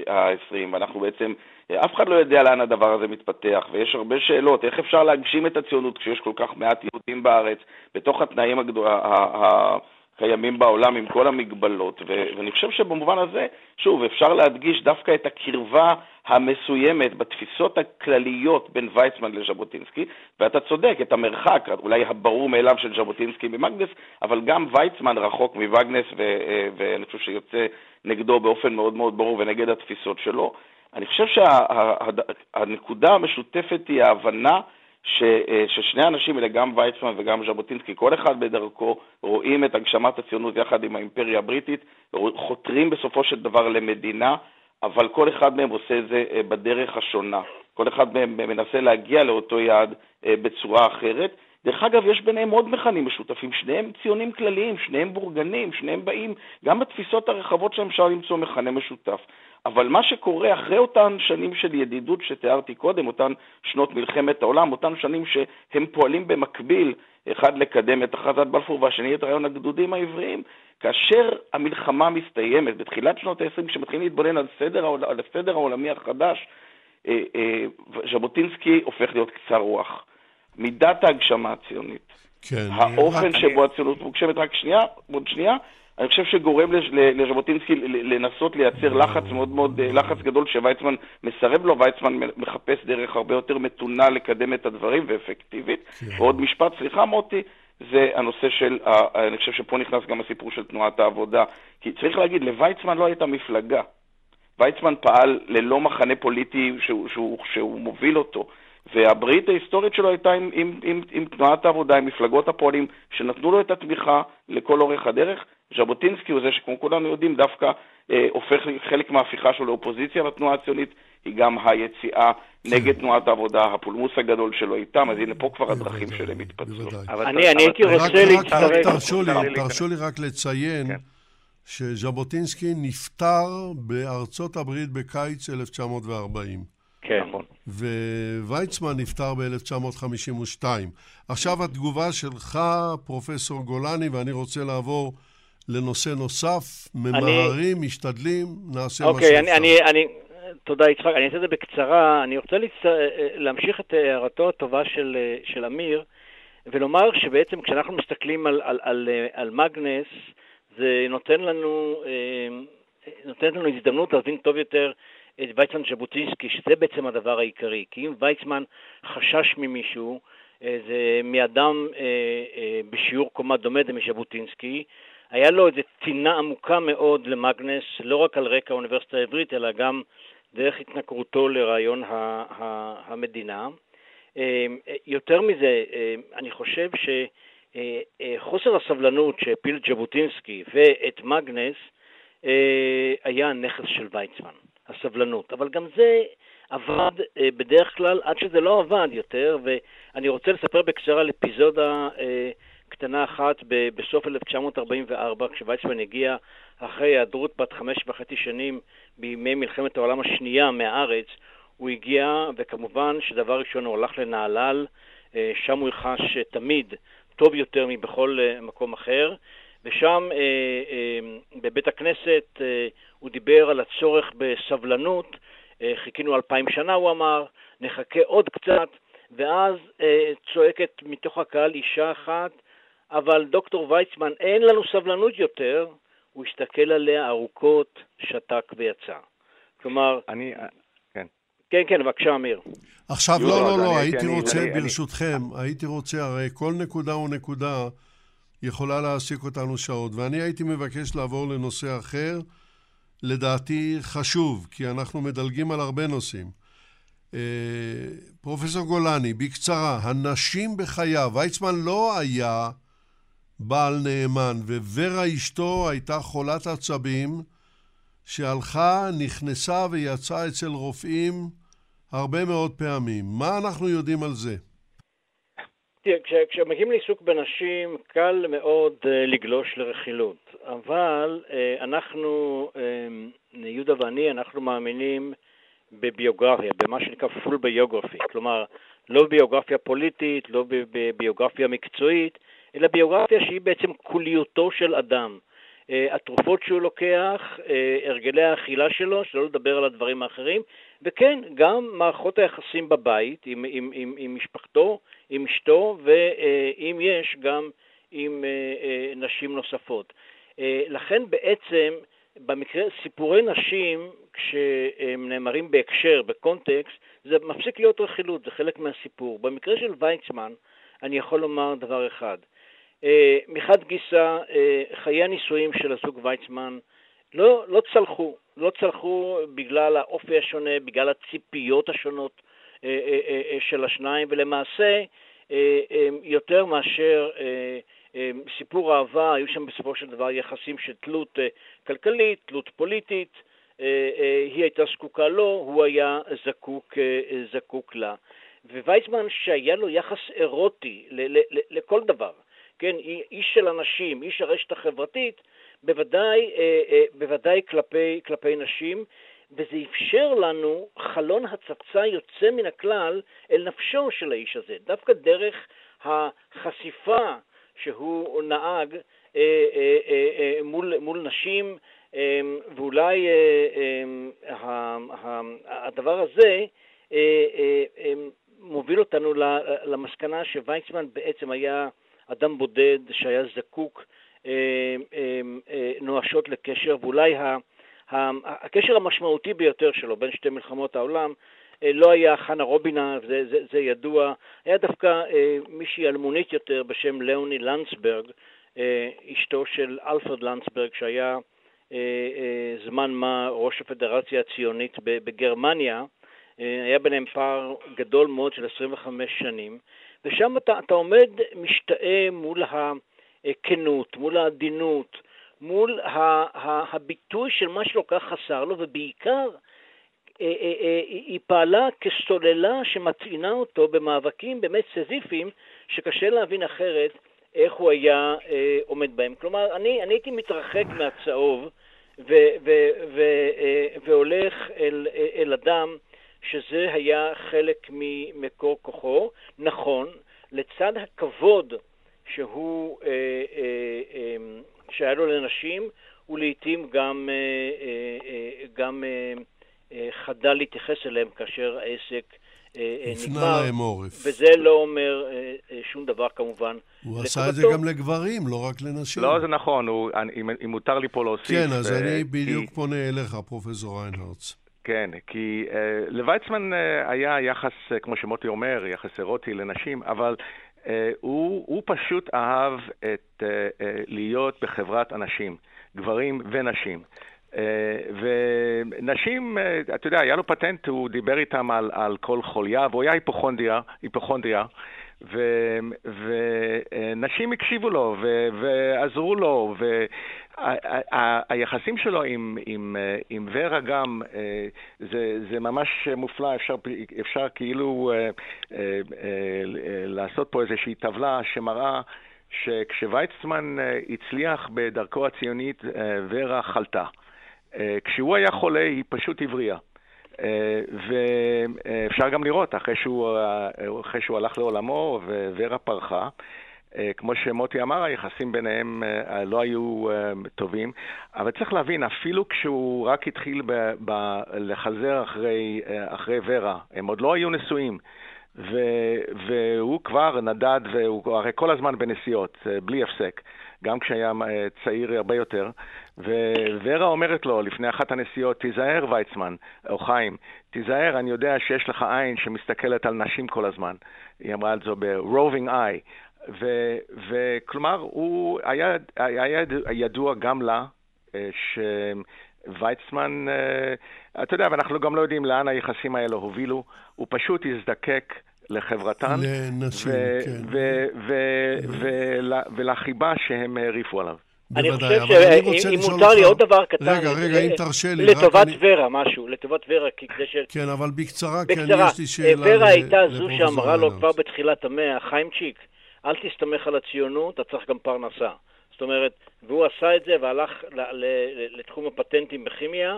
ה-20, ואנחנו בעצם, אף אחד לא יודע לאן הדבר הזה מתפתח, ויש הרבה שאלות, איך אפשר להגשים את הציונות כשיש כל כך מעט יהודים בארץ, בתוך התנאים הגדול, קיימים בעולם עם כל המגבלות, ו- ואני חושב שבמובן הזה, שוב, אפשר להדגיש דווקא את הקרבה המסוימת בתפיסות הכלליות בין ויצמן לז'בוטינסקי, ואתה צודק, את המרחק, אולי הברור מאליו של ז'בוטינסקי ממגנס, אבל גם ויצמן רחוק מווגנס, ו- ואני חושב שיוצא נגדו באופן מאוד מאוד ברור ונגד התפיסות שלו. אני חושב שהנקודה שה- המשותפת היא ההבנה ש, ששני אנשים אלה, גם ויצמן וגם ז'בוטינסקי, כל אחד בדרכו רואים את הגשמת הציונות יחד עם האימפריה הבריטית, חותרים בסופו של דבר למדינה, אבל כל אחד מהם עושה את זה בדרך השונה. כל אחד מהם מנסה להגיע לאותו יעד בצורה אחרת. דרך אגב, יש ביניהם עוד מכנים משותפים, שניהם ציונים כלליים, שניהם בורגנים, שניהם באים, גם בתפיסות הרחבות שלהם אפשר למצוא מכנה משותף. אבל מה שקורה אחרי אותן שנים של ידידות שתיארתי קודם, אותן שנות מלחמת העולם, אותן שנים שהם פועלים במקביל, אחד לקדם את הכרזת בלפור והשני את רעיון הגדודים העבריים, כאשר המלחמה מסתיימת, בתחילת שנות ה-20, כשמתחילים להתבונן על סדר, על הסדר העולמי החדש, ז'בוטינסקי הופך להיות קצר רוח. מידת ההגשמה הציונית. כן. האופן רק... שבו הציונות מוגשמת, רק שנייה, עוד שנייה, אני חושב שגורם לז'בוטינסקי לנסות לייצר לחץ מאוד מאוד, לחץ גדול שוויצמן מסרב לו, ויצמן מחפש דרך הרבה יותר מתונה לקדם את הדברים ואפקטיבית. כן. ועוד משפט, סליחה מוטי, זה הנושא של, אני חושב שפה נכנס גם הסיפור של תנועת העבודה. כי צריך להגיד, לוויצמן לא הייתה מפלגה. ויצמן פעל ללא מחנה פוליטי שהוא, שהוא, שהוא מוביל אותו. והברית ההיסטורית שלו הייתה עם, עם, עם, עם תנועת העבודה, עם מפלגות הפועלים, שנתנו לו את התמיכה לכל אורך הדרך. ז'בוטינסקי הוא זה שכמו כולנו יודעים, דווקא אה, הופך חלק מההפיכה שלו לאופוזיציה לתנועה הציונית, היא גם היציאה נגד תנועת העבודה, הפולמוס הגדול שלו איתם, אז הנה פה כבר הדרכים שלהם התפצלו. אני הייתי רוצה להצטרף... תרשו לי רק לציין שז'בוטינסקי נפטר בארצות הברית בקיץ 1940. כן. נכון. וויצמן נפטר ב-1952. עכשיו התגובה שלך, פרופסור גולני, ואני רוצה לעבור לנושא נוסף. ממהרים, אני... משתדלים, נעשה אוקיי, מה שאפשר. אני, אני, אני, תודה יצחק, אני אעשה את זה בקצרה. אני רוצה לצ... להמשיך את הערתו הטובה של, של אמיר, ולומר שבעצם כשאנחנו מסתכלים על, על, על, על מגנס, זה נותן לנו, נותן לנו הזדמנות להבין טוב יותר את ויצמן ז'בוטינסקי, שזה בעצם הדבר העיקרי. כי אם ויצמן חשש ממישהו, זה מאדם בשיעור קומה דומה לז'בוטינסקי, היה לו איזו טינה עמוקה מאוד למאגנס, לא רק על רקע האוניברסיטה העברית, אלא גם דרך התנכרותו לרעיון המדינה. יותר מזה, אני חושב שחוסר הסבלנות שהפיל ז'בוטינסקי ואת מאגנס היה נכס של ויצמן. הסבלנות, אבל גם זה עבד אה, בדרך כלל עד שזה לא עבד יותר, ואני רוצה לספר בקצרה על אפיזודה אה, קטנה אחת בסוף 1944, כשוויצמן הגיע אחרי היעדרות בת חמש וחצי שנים בימי מלחמת העולם השנייה מהארץ, הוא הגיע, וכמובן שדבר ראשון הוא הלך לנהלל, אה, שם הוא חש תמיד טוב יותר מבכל מקום אחר, ושם בבית הכנסת הוא דיבר על הצורך בסבלנות, חיכינו אלפיים שנה, הוא אמר, נחכה עוד קצת, ואז צועקת מתוך הקהל אישה אחת, אבל דוקטור ויצמן, אין לנו סבלנות יותר, הוא הסתכל עליה ארוכות, שתק ויצא. כלומר... אני... כן. כן, כן, בבקשה, אמיר. עכשיו, לא, לא, לא, הייתי רוצה, ברשותכם, הייתי רוצה, הרי כל נקודה ונקודה יכולה להעסיק אותנו שעות, ואני הייתי מבקש לעבור לנושא אחר, לדעתי חשוב, כי אנחנו מדלגים על הרבה נושאים. אה, פרופסור גולני, בקצרה, הנשים בחייו, ויצמן לא היה בעל נאמן, ווורה אשתו הייתה חולת עצבים שהלכה, נכנסה ויצאה אצל רופאים הרבה מאוד פעמים. מה אנחנו יודעים על זה? כשמגיעים לעיסוק בנשים, קל מאוד uh, לגלוש לרכילות, אבל uh, אנחנו, uh, יהודה ואני, אנחנו מאמינים בביוגרפיה, במה שנקרא full biography, כלומר, לא בביוגרפיה פוליטית, לא בביוגרפיה מקצועית, אלא ביוגרפיה שהיא בעצם כוליותו של אדם. אה, התרופות שהוא לוקח, אה, הרגלי האכילה שלו, שלא לדבר על הדברים האחרים, וכן, גם מערכות היחסים בבית עם, עם, עם, עם משפחתו, עם אשתו, ואם יש, גם עם אה, נשים נוספות. לכן בעצם, במקרה, סיפורי נשים, כשהם נאמרים בהקשר, בקונטקסט, זה מפסיק להיות רכילות, זה חלק מהסיפור. במקרה של ויצמן, אני יכול לומר דבר אחד, מחד גיסא, אה, חיי הנישואים של הזוג ויצמן לא, לא צלחו, לא צלחו בגלל האופי השונה, בגלל הציפיות השונות אה, של השניים, ולמעשה יותר מאשר סיפור אהבה, היו שם בסופו של דבר יחסים של תלות כלכלית, תלות פוליטית, היא הייתה זקוקה לו, הוא היה זקוק, זקוק לה. וויצמן שהיה לו יחס אירוטי לכל דבר, כן, איש של אנשים, איש הרשת החברתית, בוודאי, אה, אה, בוודאי כלפי, כלפי נשים, וזה אפשר לנו חלון הצצה יוצא מן הכלל אל נפשו של האיש הזה, דווקא דרך החשיפה שהוא נהג אה, מול, מול נשים, ואולי הדבר הזה מוביל אותנו למסקנה שוויצמן בעצם היה אדם בודד שהיה זקוק אה, אה, אה, נואשות לקשר, ואולי הקשר המשמעותי ביותר שלו בין שתי מלחמות העולם לא היה חנה רובינה, זה, זה, זה ידוע, היה דווקא מישהי אלמונית יותר בשם לאוני לנדסברג, אשתו של אלפרד לנדסברג, שהיה זמן מה ראש הפדרציה הציונית בגרמניה, היה ביניהם פער גדול מאוד של 25 שנים, ושם אתה, אתה עומד משתאה מול הכנות, מול העדינות, מול ה, ה, הביטוי של מה שלא כך חסר לו, ובעיקר אה, אה, אה, היא פעלה כסוללה שמטעינה אותו במאבקים באמת סזיפיים, שקשה להבין אחרת איך הוא היה עומד בהם. כלומר, אני, אני הייתי מתרחק מהצהוב ו, ו, ו, והולך אל, אל אדם שזה היה חלק ממקור כוחו. נכון, לצד הכבוד שהוא, אה, אה, אה, שהיה לו לנשים, הוא לעיתים גם, אה, אה, אה גם אה, אה, חדל להתייחס אליהם כאשר העסק אה, אה נגמר. להם עורף. וזה לא אומר אה, אה, שום דבר כמובן. הוא עשה את זה גם לגברים, לא רק לנשים. לא, זה נכון, הוא, אם, אם מותר לי פה להוסיף... כן, אז אני בדיוק כי... פונה אליך, פרופסור ריינהרץ. כן, כי uh, לוויצמן uh, היה יחס, uh, כמו שמוטי אומר, יחס אירוטי לנשים, אבל uh, הוא, הוא פשוט אהב את, uh, uh, להיות בחברת אנשים, גברים ונשים. Uh, ונשים, uh, אתה יודע, היה לו פטנט, הוא דיבר איתם על, על כל חוליה, והוא היה היפוכונדריה, היפוכונדריה ונשים הקשיבו לו ו, ועזרו לו, והיחסים שלו עם, עם, עם ורה גם, אה, זה, זה ממש מופלא, אפשר, אפשר כאילו אה, אה, לעשות פה איזושהי טבלה שמראה שכשוויצמן הצליח בדרכו הציונית, ורה חלתה. כשהוא היה חולה, היא פשוט הבריאה. ואפשר גם לראות, אחרי שהוא, אחרי שהוא הלך לעולמו ורה פרחה, אה, כמו שמוטי אמר, היחסים ביניהם אה, לא היו אה, טובים, אבל צריך להבין, אפילו כשהוא רק התחיל ב- ב- לחזר אחרי, אחרי ורה, הם עוד לא היו נשואים. ו- והוא כבר נדד, והוא הרי כל הזמן בנסיעות, בלי הפסק, גם כשהיה צעיר הרבה יותר. וורה אומרת לו לפני אחת הנסיעות, תיזהר ויצמן, או חיים, תיזהר, אני יודע שיש לך עין שמסתכלת על נשים כל הזמן. היא אמרה את זה ב-roving eye. וכלומר, הוא היה, היה ידוע גם לה אה, שוויצמן, אה, אתה יודע, ואנחנו גם לא יודעים לאן היחסים האלה הובילו, הוא פשוט הזדקק לחברתן. לנשים, כן. ולחיבה שהם העריפו עליו. אני חושב שאם מותר לי עוד דבר קטן, רגע, רגע, אם תרשה לי, לטובת ורה משהו, לטובת ורה, כדי ש... כן, אבל בקצרה, כן, יש לי שאלה ורה הייתה זו שאמרה לו כבר בתחילת המאה, חיימצ'יק, אל תסתמך על הציונות, אתה צריך גם פרנסה. זאת אומרת, והוא עשה את זה והלך לתחום הפטנטים בכימיה,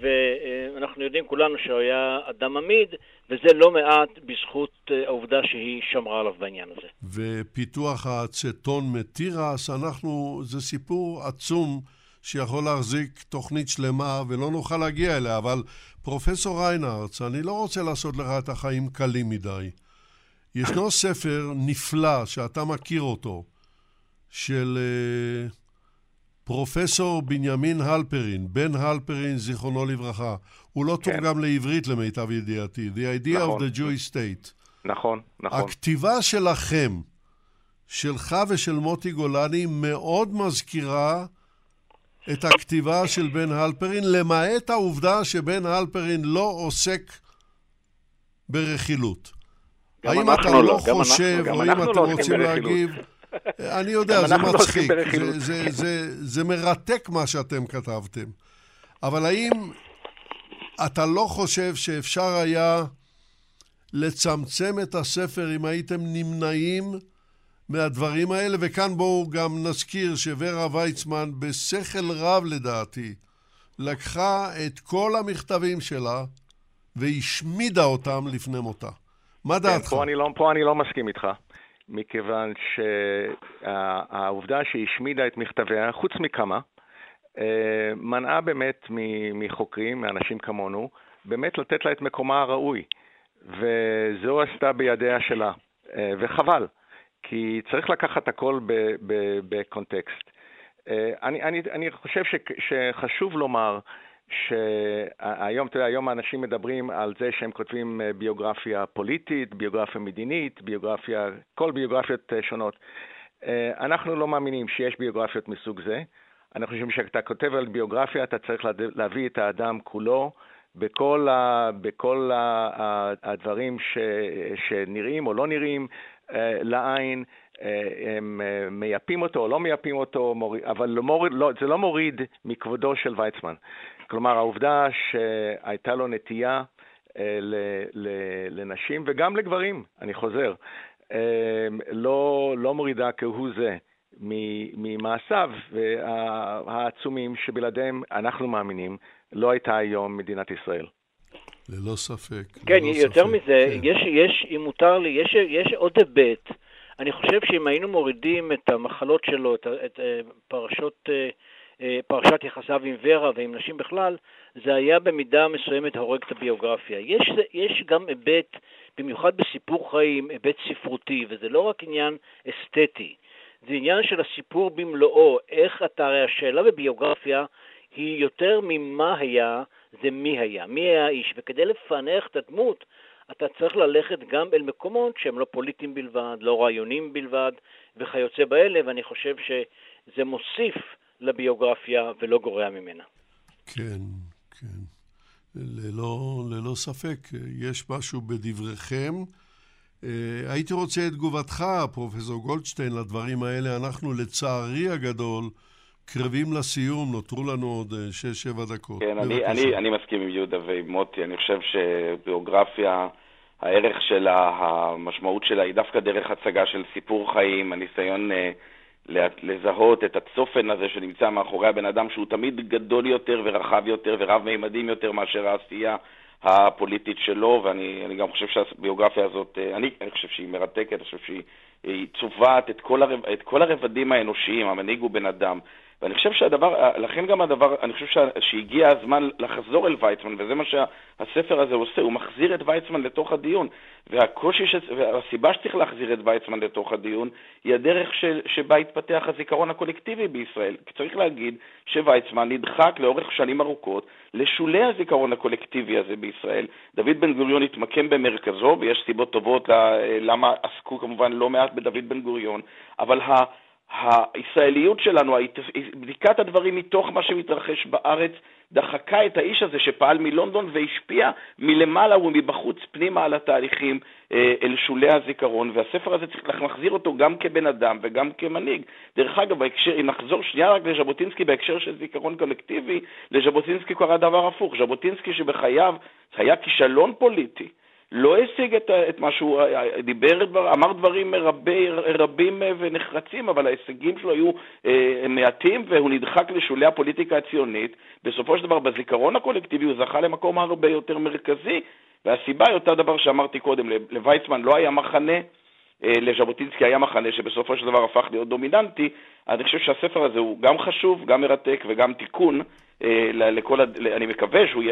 ואנחנו יודעים כולנו שהוא היה אדם עמיד, וזה לא מעט בזכות אה, העובדה שהיא שמרה עליו בעניין הזה. ופיתוח האצטון מתירס, אנחנו, זה סיפור עצום שיכול להחזיק תוכנית שלמה ולא נוכל להגיע אליה, אבל פרופסור ריינהרץ, אני לא רוצה לעשות לך את החיים קלים מדי. ישנו ספר נפלא שאתה מכיר אותו, של uh, פרופסור בנימין הלפרין, בן הלפרין, זיכרונו לברכה. הוא לא כן. תורגם לעברית למיטב ידיעתי, The Idea נכון. of the Jewish State. נכון, נכון. הכתיבה שלכם, שלך ושל מוטי גולני, מאוד מזכירה את הכתיבה של בן הלפרין, למעט העובדה שבן הלפרין לא עוסק ברכילות. האם אתה לא, לא חושב, או אם אתם לא רוצים להגיב... אני יודע, זה לא מצחיק, זה, זה, זה, זה מרתק מה שאתם כתבתם. אבל האם אתה לא חושב שאפשר היה לצמצם את הספר אם הייתם נמנעים מהדברים האלה? וכאן בואו גם נזכיר שוורה ויצמן, בשכל רב לדעתי, לקחה את כל המכתבים שלה והשמידה אותם לפני מותה. מה כן, דעתך? פה אני, לא, פה אני לא מסכים איתך, מכיוון שהעובדה שהיא השמידה את מכתביה, חוץ מכמה, אה, מנעה באמת מחוקרים, מאנשים כמונו, באמת לתת לה את מקומה הראוי. וזו עשתה בידיה שלה, אה, וחבל, כי צריך לקחת הכל בקונטקסט. אה, אני, אני, אני חושב ש, שחשוב לומר שהיום, אתה יודע, היום האנשים מדברים על זה שהם כותבים אה, ביוגרפיה פוליטית, ביוגרפיה מדינית, ביוגרפיה, כל ביוגרפיות אה, שונות. אה, אנחנו לא מאמינים שיש ביוגרפיות מסוג זה. אנחנו חושבים שכשאתה כותב על ביוגרפיה, אתה צריך להביא את האדם כולו בכל, ה, בכל ה, הדברים ש, שנראים או לא נראים לעין. הם מייפים אותו או לא מייפים אותו, אבל לא מוריד, לא, זה לא מוריד מכבודו של ויצמן. כלומר, העובדה שהייתה לו נטייה אה, לנשים וגם לגברים, אני חוזר, אה, לא, לא מורידה כהוא זה ממעשיו העצומים שבלעדיהם, אנחנו מאמינים, לא הייתה היום מדינת ישראל. ללא ספק. כן, ללא יותר ספק, מזה, כן. יש, יש, אם מותר לי, יש, יש עוד היבט. אני חושב שאם היינו מורידים את המחלות שלו, את, את אה, פרשות פרשת יחסיו עם ורה ועם נשים בכלל, זה היה במידה מסוימת הורג את הביוגרפיה. יש, יש גם היבט, במיוחד בסיפור חיים, היבט ספרותי, וזה לא רק עניין אסתטי, זה עניין של הסיפור במלואו, איך אתה, הרי השאלה בביוגרפיה היא יותר ממה היה, זה מי היה, מי היה האיש, וכדי לפענח את הדמות, אתה צריך ללכת גם אל מקומות שהם לא פוליטיים בלבד, לא רעיונים בלבד וכיוצא באלה, ואני חושב שזה מוסיף לביוגרפיה ולא גורע ממנה. כן, כן. ללא, ללא ספק, יש משהו בדבריכם. אה, הייתי רוצה את תגובתך, פרופסור גולדשטיין, לדברים האלה. אנחנו, לצערי הגדול, קרבים לסיום, נותרו לנו עוד 6-7 אה, דקות. כן, אני, אני, אני מסכים עם יהודה ועם מוטי. אני חושב שביוגרפיה הערך שלה, המשמעות שלה היא דווקא דרך הצגה של סיפור חיים, הניסיון אה, לזהות את הצופן הזה שנמצא מאחורי הבן אדם, שהוא תמיד גדול יותר ורחב יותר ורב-מימדים יותר מאשר העשייה הפוליטית שלו, ואני גם חושב שהביוגרפיה הזאת, אה, אני, אני חושב שהיא מרתקת, אני חושב שהיא צובעת את כל, הרב, את כל הרבדים האנושיים, המנהיג הוא בן אדם. ואני חושב שהדבר, לכן גם הדבר, אני חושב שהגיע הזמן לחזור אל ויצמן, וזה מה שהספר הזה עושה, הוא מחזיר את ויצמן לתוך הדיון. והקושי, ש... והסיבה שצריך להחזיר את ויצמן לתוך הדיון, היא הדרך ש... שבה התפתח הזיכרון הקולקטיבי בישראל. צריך להגיד שוויצמן נדחק לאורך שנים ארוכות לשולי הזיכרון הקולקטיבי הזה בישראל. דוד בן גוריון התמקם במרכזו, ויש סיבות טובות למה עסקו כמובן לא מעט בדוד בן גוריון, אבל ה... הישראליות שלנו, בדיקת הדברים מתוך מה שמתרחש בארץ, דחקה את האיש הזה שפעל מלונדון והשפיע מלמעלה ומבחוץ פנימה על התהליכים אה, אל שולי הזיכרון, והספר הזה צריך להחזיר אותו גם כבן אדם וגם כמנהיג. דרך אגב, בהקשר, אם נחזור שנייה רק לז'בוטינסקי בהקשר של זיכרון קולקטיבי, לז'בוטינסקי קרה דבר הפוך. ז'בוטינסקי שבחייו היה כישלון פוליטי. לא השיג את, את מה שהוא דיבר, אמר דברים רבי, רבים ונחרצים, אבל ההישגים שלו היו אה, מעטים והוא נדחק לשולי הפוליטיקה הציונית. בסופו של דבר, בזיכרון הקולקטיבי הוא זכה למקום הרבה יותר מרכזי, והסיבה היא אותה דבר שאמרתי קודם, לוויצמן לא היה מחנה, אה, לז'בוטינסקי היה מחנה שבסופו של דבר הפך להיות דומיננטי, אני חושב שהספר הזה הוא גם חשוב, גם מרתק וגם תיקון אה, לכל, אני מקווה שהוא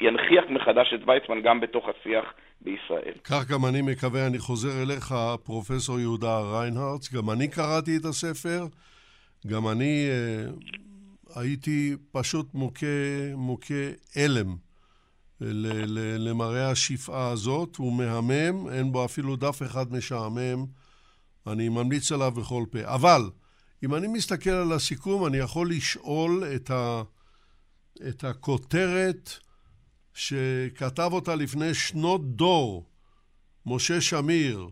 ינכיח מחדש את ויצמן גם בתוך השיח בישראל. כך גם אני מקווה, אני חוזר אליך, פרופסור יהודה ריינהרץ, גם אני קראתי את הספר, גם אני uh, הייתי פשוט מוכה, מוכה הלם למראה השפעה הזאת, הוא מהמם, אין בו אפילו דף אחד משעמם, אני ממליץ עליו בכל פה. אבל, אם אני מסתכל על הסיכום, אני יכול לשאול את, ה, את הכותרת שכתב אותה לפני שנות דור, משה שמיר,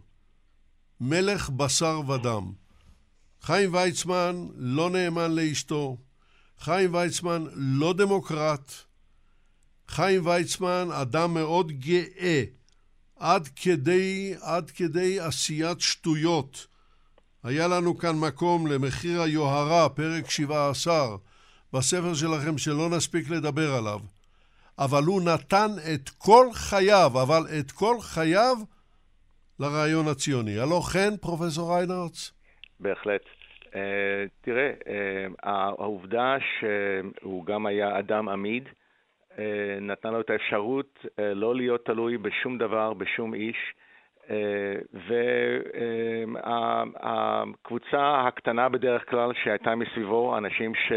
מלך בשר ודם. חיים ויצמן לא נאמן לאשתו, חיים ויצמן לא דמוקרט, חיים ויצמן אדם מאוד גאה, עד כדי, עד כדי עשיית שטויות. היה לנו כאן מקום למחיר היוהרה, פרק 17, בספר שלכם שלא נספיק לדבר עליו. אבל הוא נתן את כל חייו, אבל את כל חייו לרעיון הציוני. הלא כן, פרופסור ריינרץ? בהחלט. Uh, תראה, uh, העובדה שהוא גם היה אדם עמיד, נתנה לו את האפשרות uh, לא להיות תלוי בשום דבר, בשום איש, uh, והקבוצה הקטנה בדרך כלל שהייתה מסביבו, אנשים ש...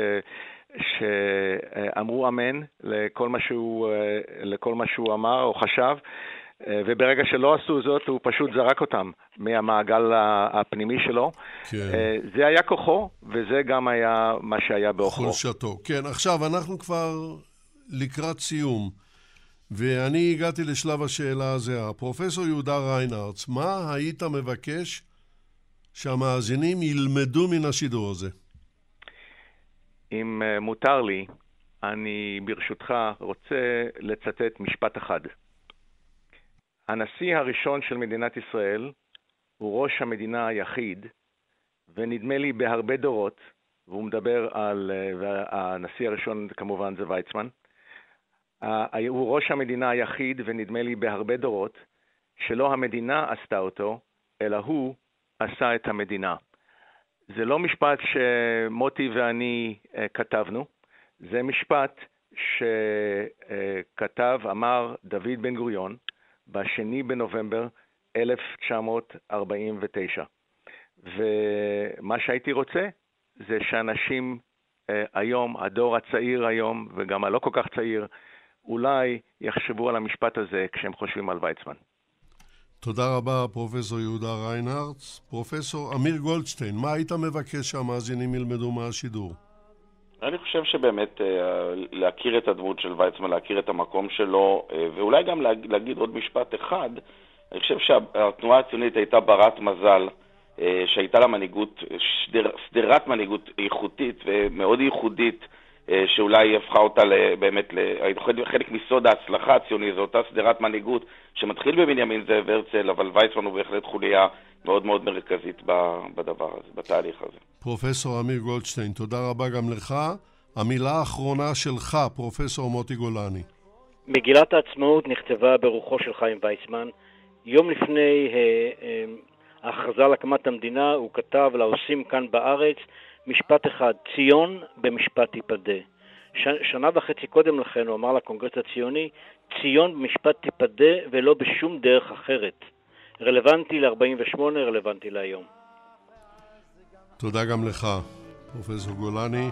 שאמרו אמן לכל מה שהוא, לכל מה שהוא אמר או חשב, וברגע שלא עשו זאת, הוא פשוט זרק אותם מהמעגל הפנימי שלו. כן. זה היה כוחו, וזה גם היה מה שהיה באוכלו. חולשתו. כן, עכשיו אנחנו כבר לקראת סיום, ואני הגעתי לשלב השאלה הזהה. פרופסור יהודה ריינארץ, מה היית מבקש שהמאזינים ילמדו מן השידור הזה? אם אה, מותר לי, אני ברשותך רוצה לצטט משפט אחד. הנשיא הראשון של מדינת ישראל הוא ראש המדינה היחיד, ונדמה לי בהרבה דורות, והוא מדבר על, אה, והנשיא הראשון כמובן זה ויצמן, הוא ראש המדינה היחיד, ונדמה לי בהרבה דורות, שלא המדינה עשתה אותו, אלא הוא עשה את המדינה. זה לא משפט שמוטי ואני uh, כתבנו, זה משפט שכתב, uh, אמר דוד בן גוריון ב-2 בנובמבר 1949. ומה שהייתי רוצה זה שאנשים uh, היום, הדור הצעיר היום, וגם הלא כל כך צעיר, אולי יחשבו על המשפט הזה כשהם חושבים על ויצמן. תודה רבה, פרופסור יהודה ריינהרץ. פרופסור אמיר גולדשטיין, מה היית מבקש שהמאזינים ילמדו מהשידור? אני חושב שבאמת אה, להכיר את הדמות של ויצמן, להכיר את המקום שלו, אה, ואולי גם להגיד עוד משפט אחד, אני חושב שהתנועה הציונית הייתה ברת מזל, אה, שהייתה לה מנהיגות, שדרת מנהיגות איכותית ומאוד ייחודית שאולי הפכה אותה באמת, חלק מסוד ההצלחה הציוני, זו אותה שדרת מנהיגות שמתחיל בבנימין זאב הרצל, אבל ויצמן הוא בהחלט חוליה מאוד מאוד מרכזית בדבר הזה, בתהליך הזה. פרופסור אמיר גולדשטיין, תודה רבה גם לך. המילה האחרונה שלך, פרופסור מוטי גולני. מגילת העצמאות נכתבה ברוחו של חיים ויצמן. יום לפני אה, אה, ההכרזה על הקמת המדינה הוא כתב לעושים כאן בארץ משפט אחד, ציון במשפט תיפדה. ש, שנה וחצי קודם לכן הוא אמר לקונגרס הציוני, ציון במשפט תיפדה ולא בשום דרך אחרת. רלוונטי ל-48, רלוונטי להיום. תודה גם לך, פרופסור גולני.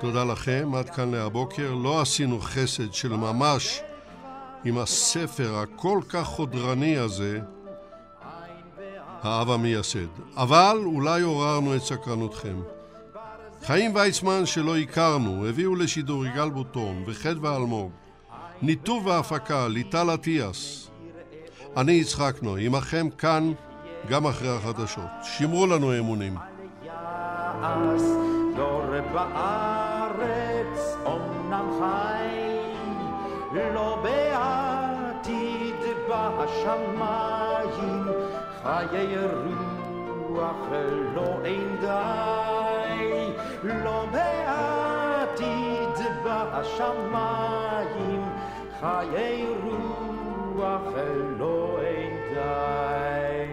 תודה לכם, עד כאן להבוקר. לא עשינו חסד של ממש עם הספר הכל כך חודרני הזה, האב המייסד. אבל אולי עוררנו את סקרנותכם. חיים ויצמן שלא הכרנו הביאו לשידור יגאל בוטון וחדווה אלמוג. ניתוב והפקה ליטל אטיאס. אני יצחק נוי, עמכם כאן גם אחרי החדשות. שמרו לנו אמונים. לא בעתיד חיי רוח לא אין די, לא בעתיד בשמיים, חיי רוח לא אין די.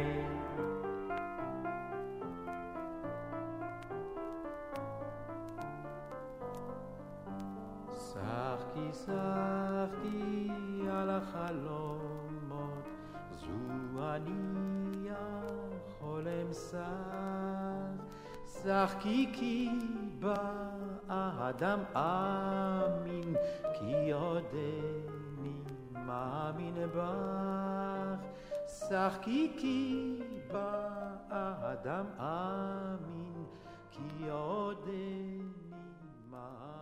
שחקי שחקי על החלומות, זו אני החולם שח. שחקי כי באדם אמין, כי עודני מאמין בך. שחקי כי באדם אמין, כי עודני מאמין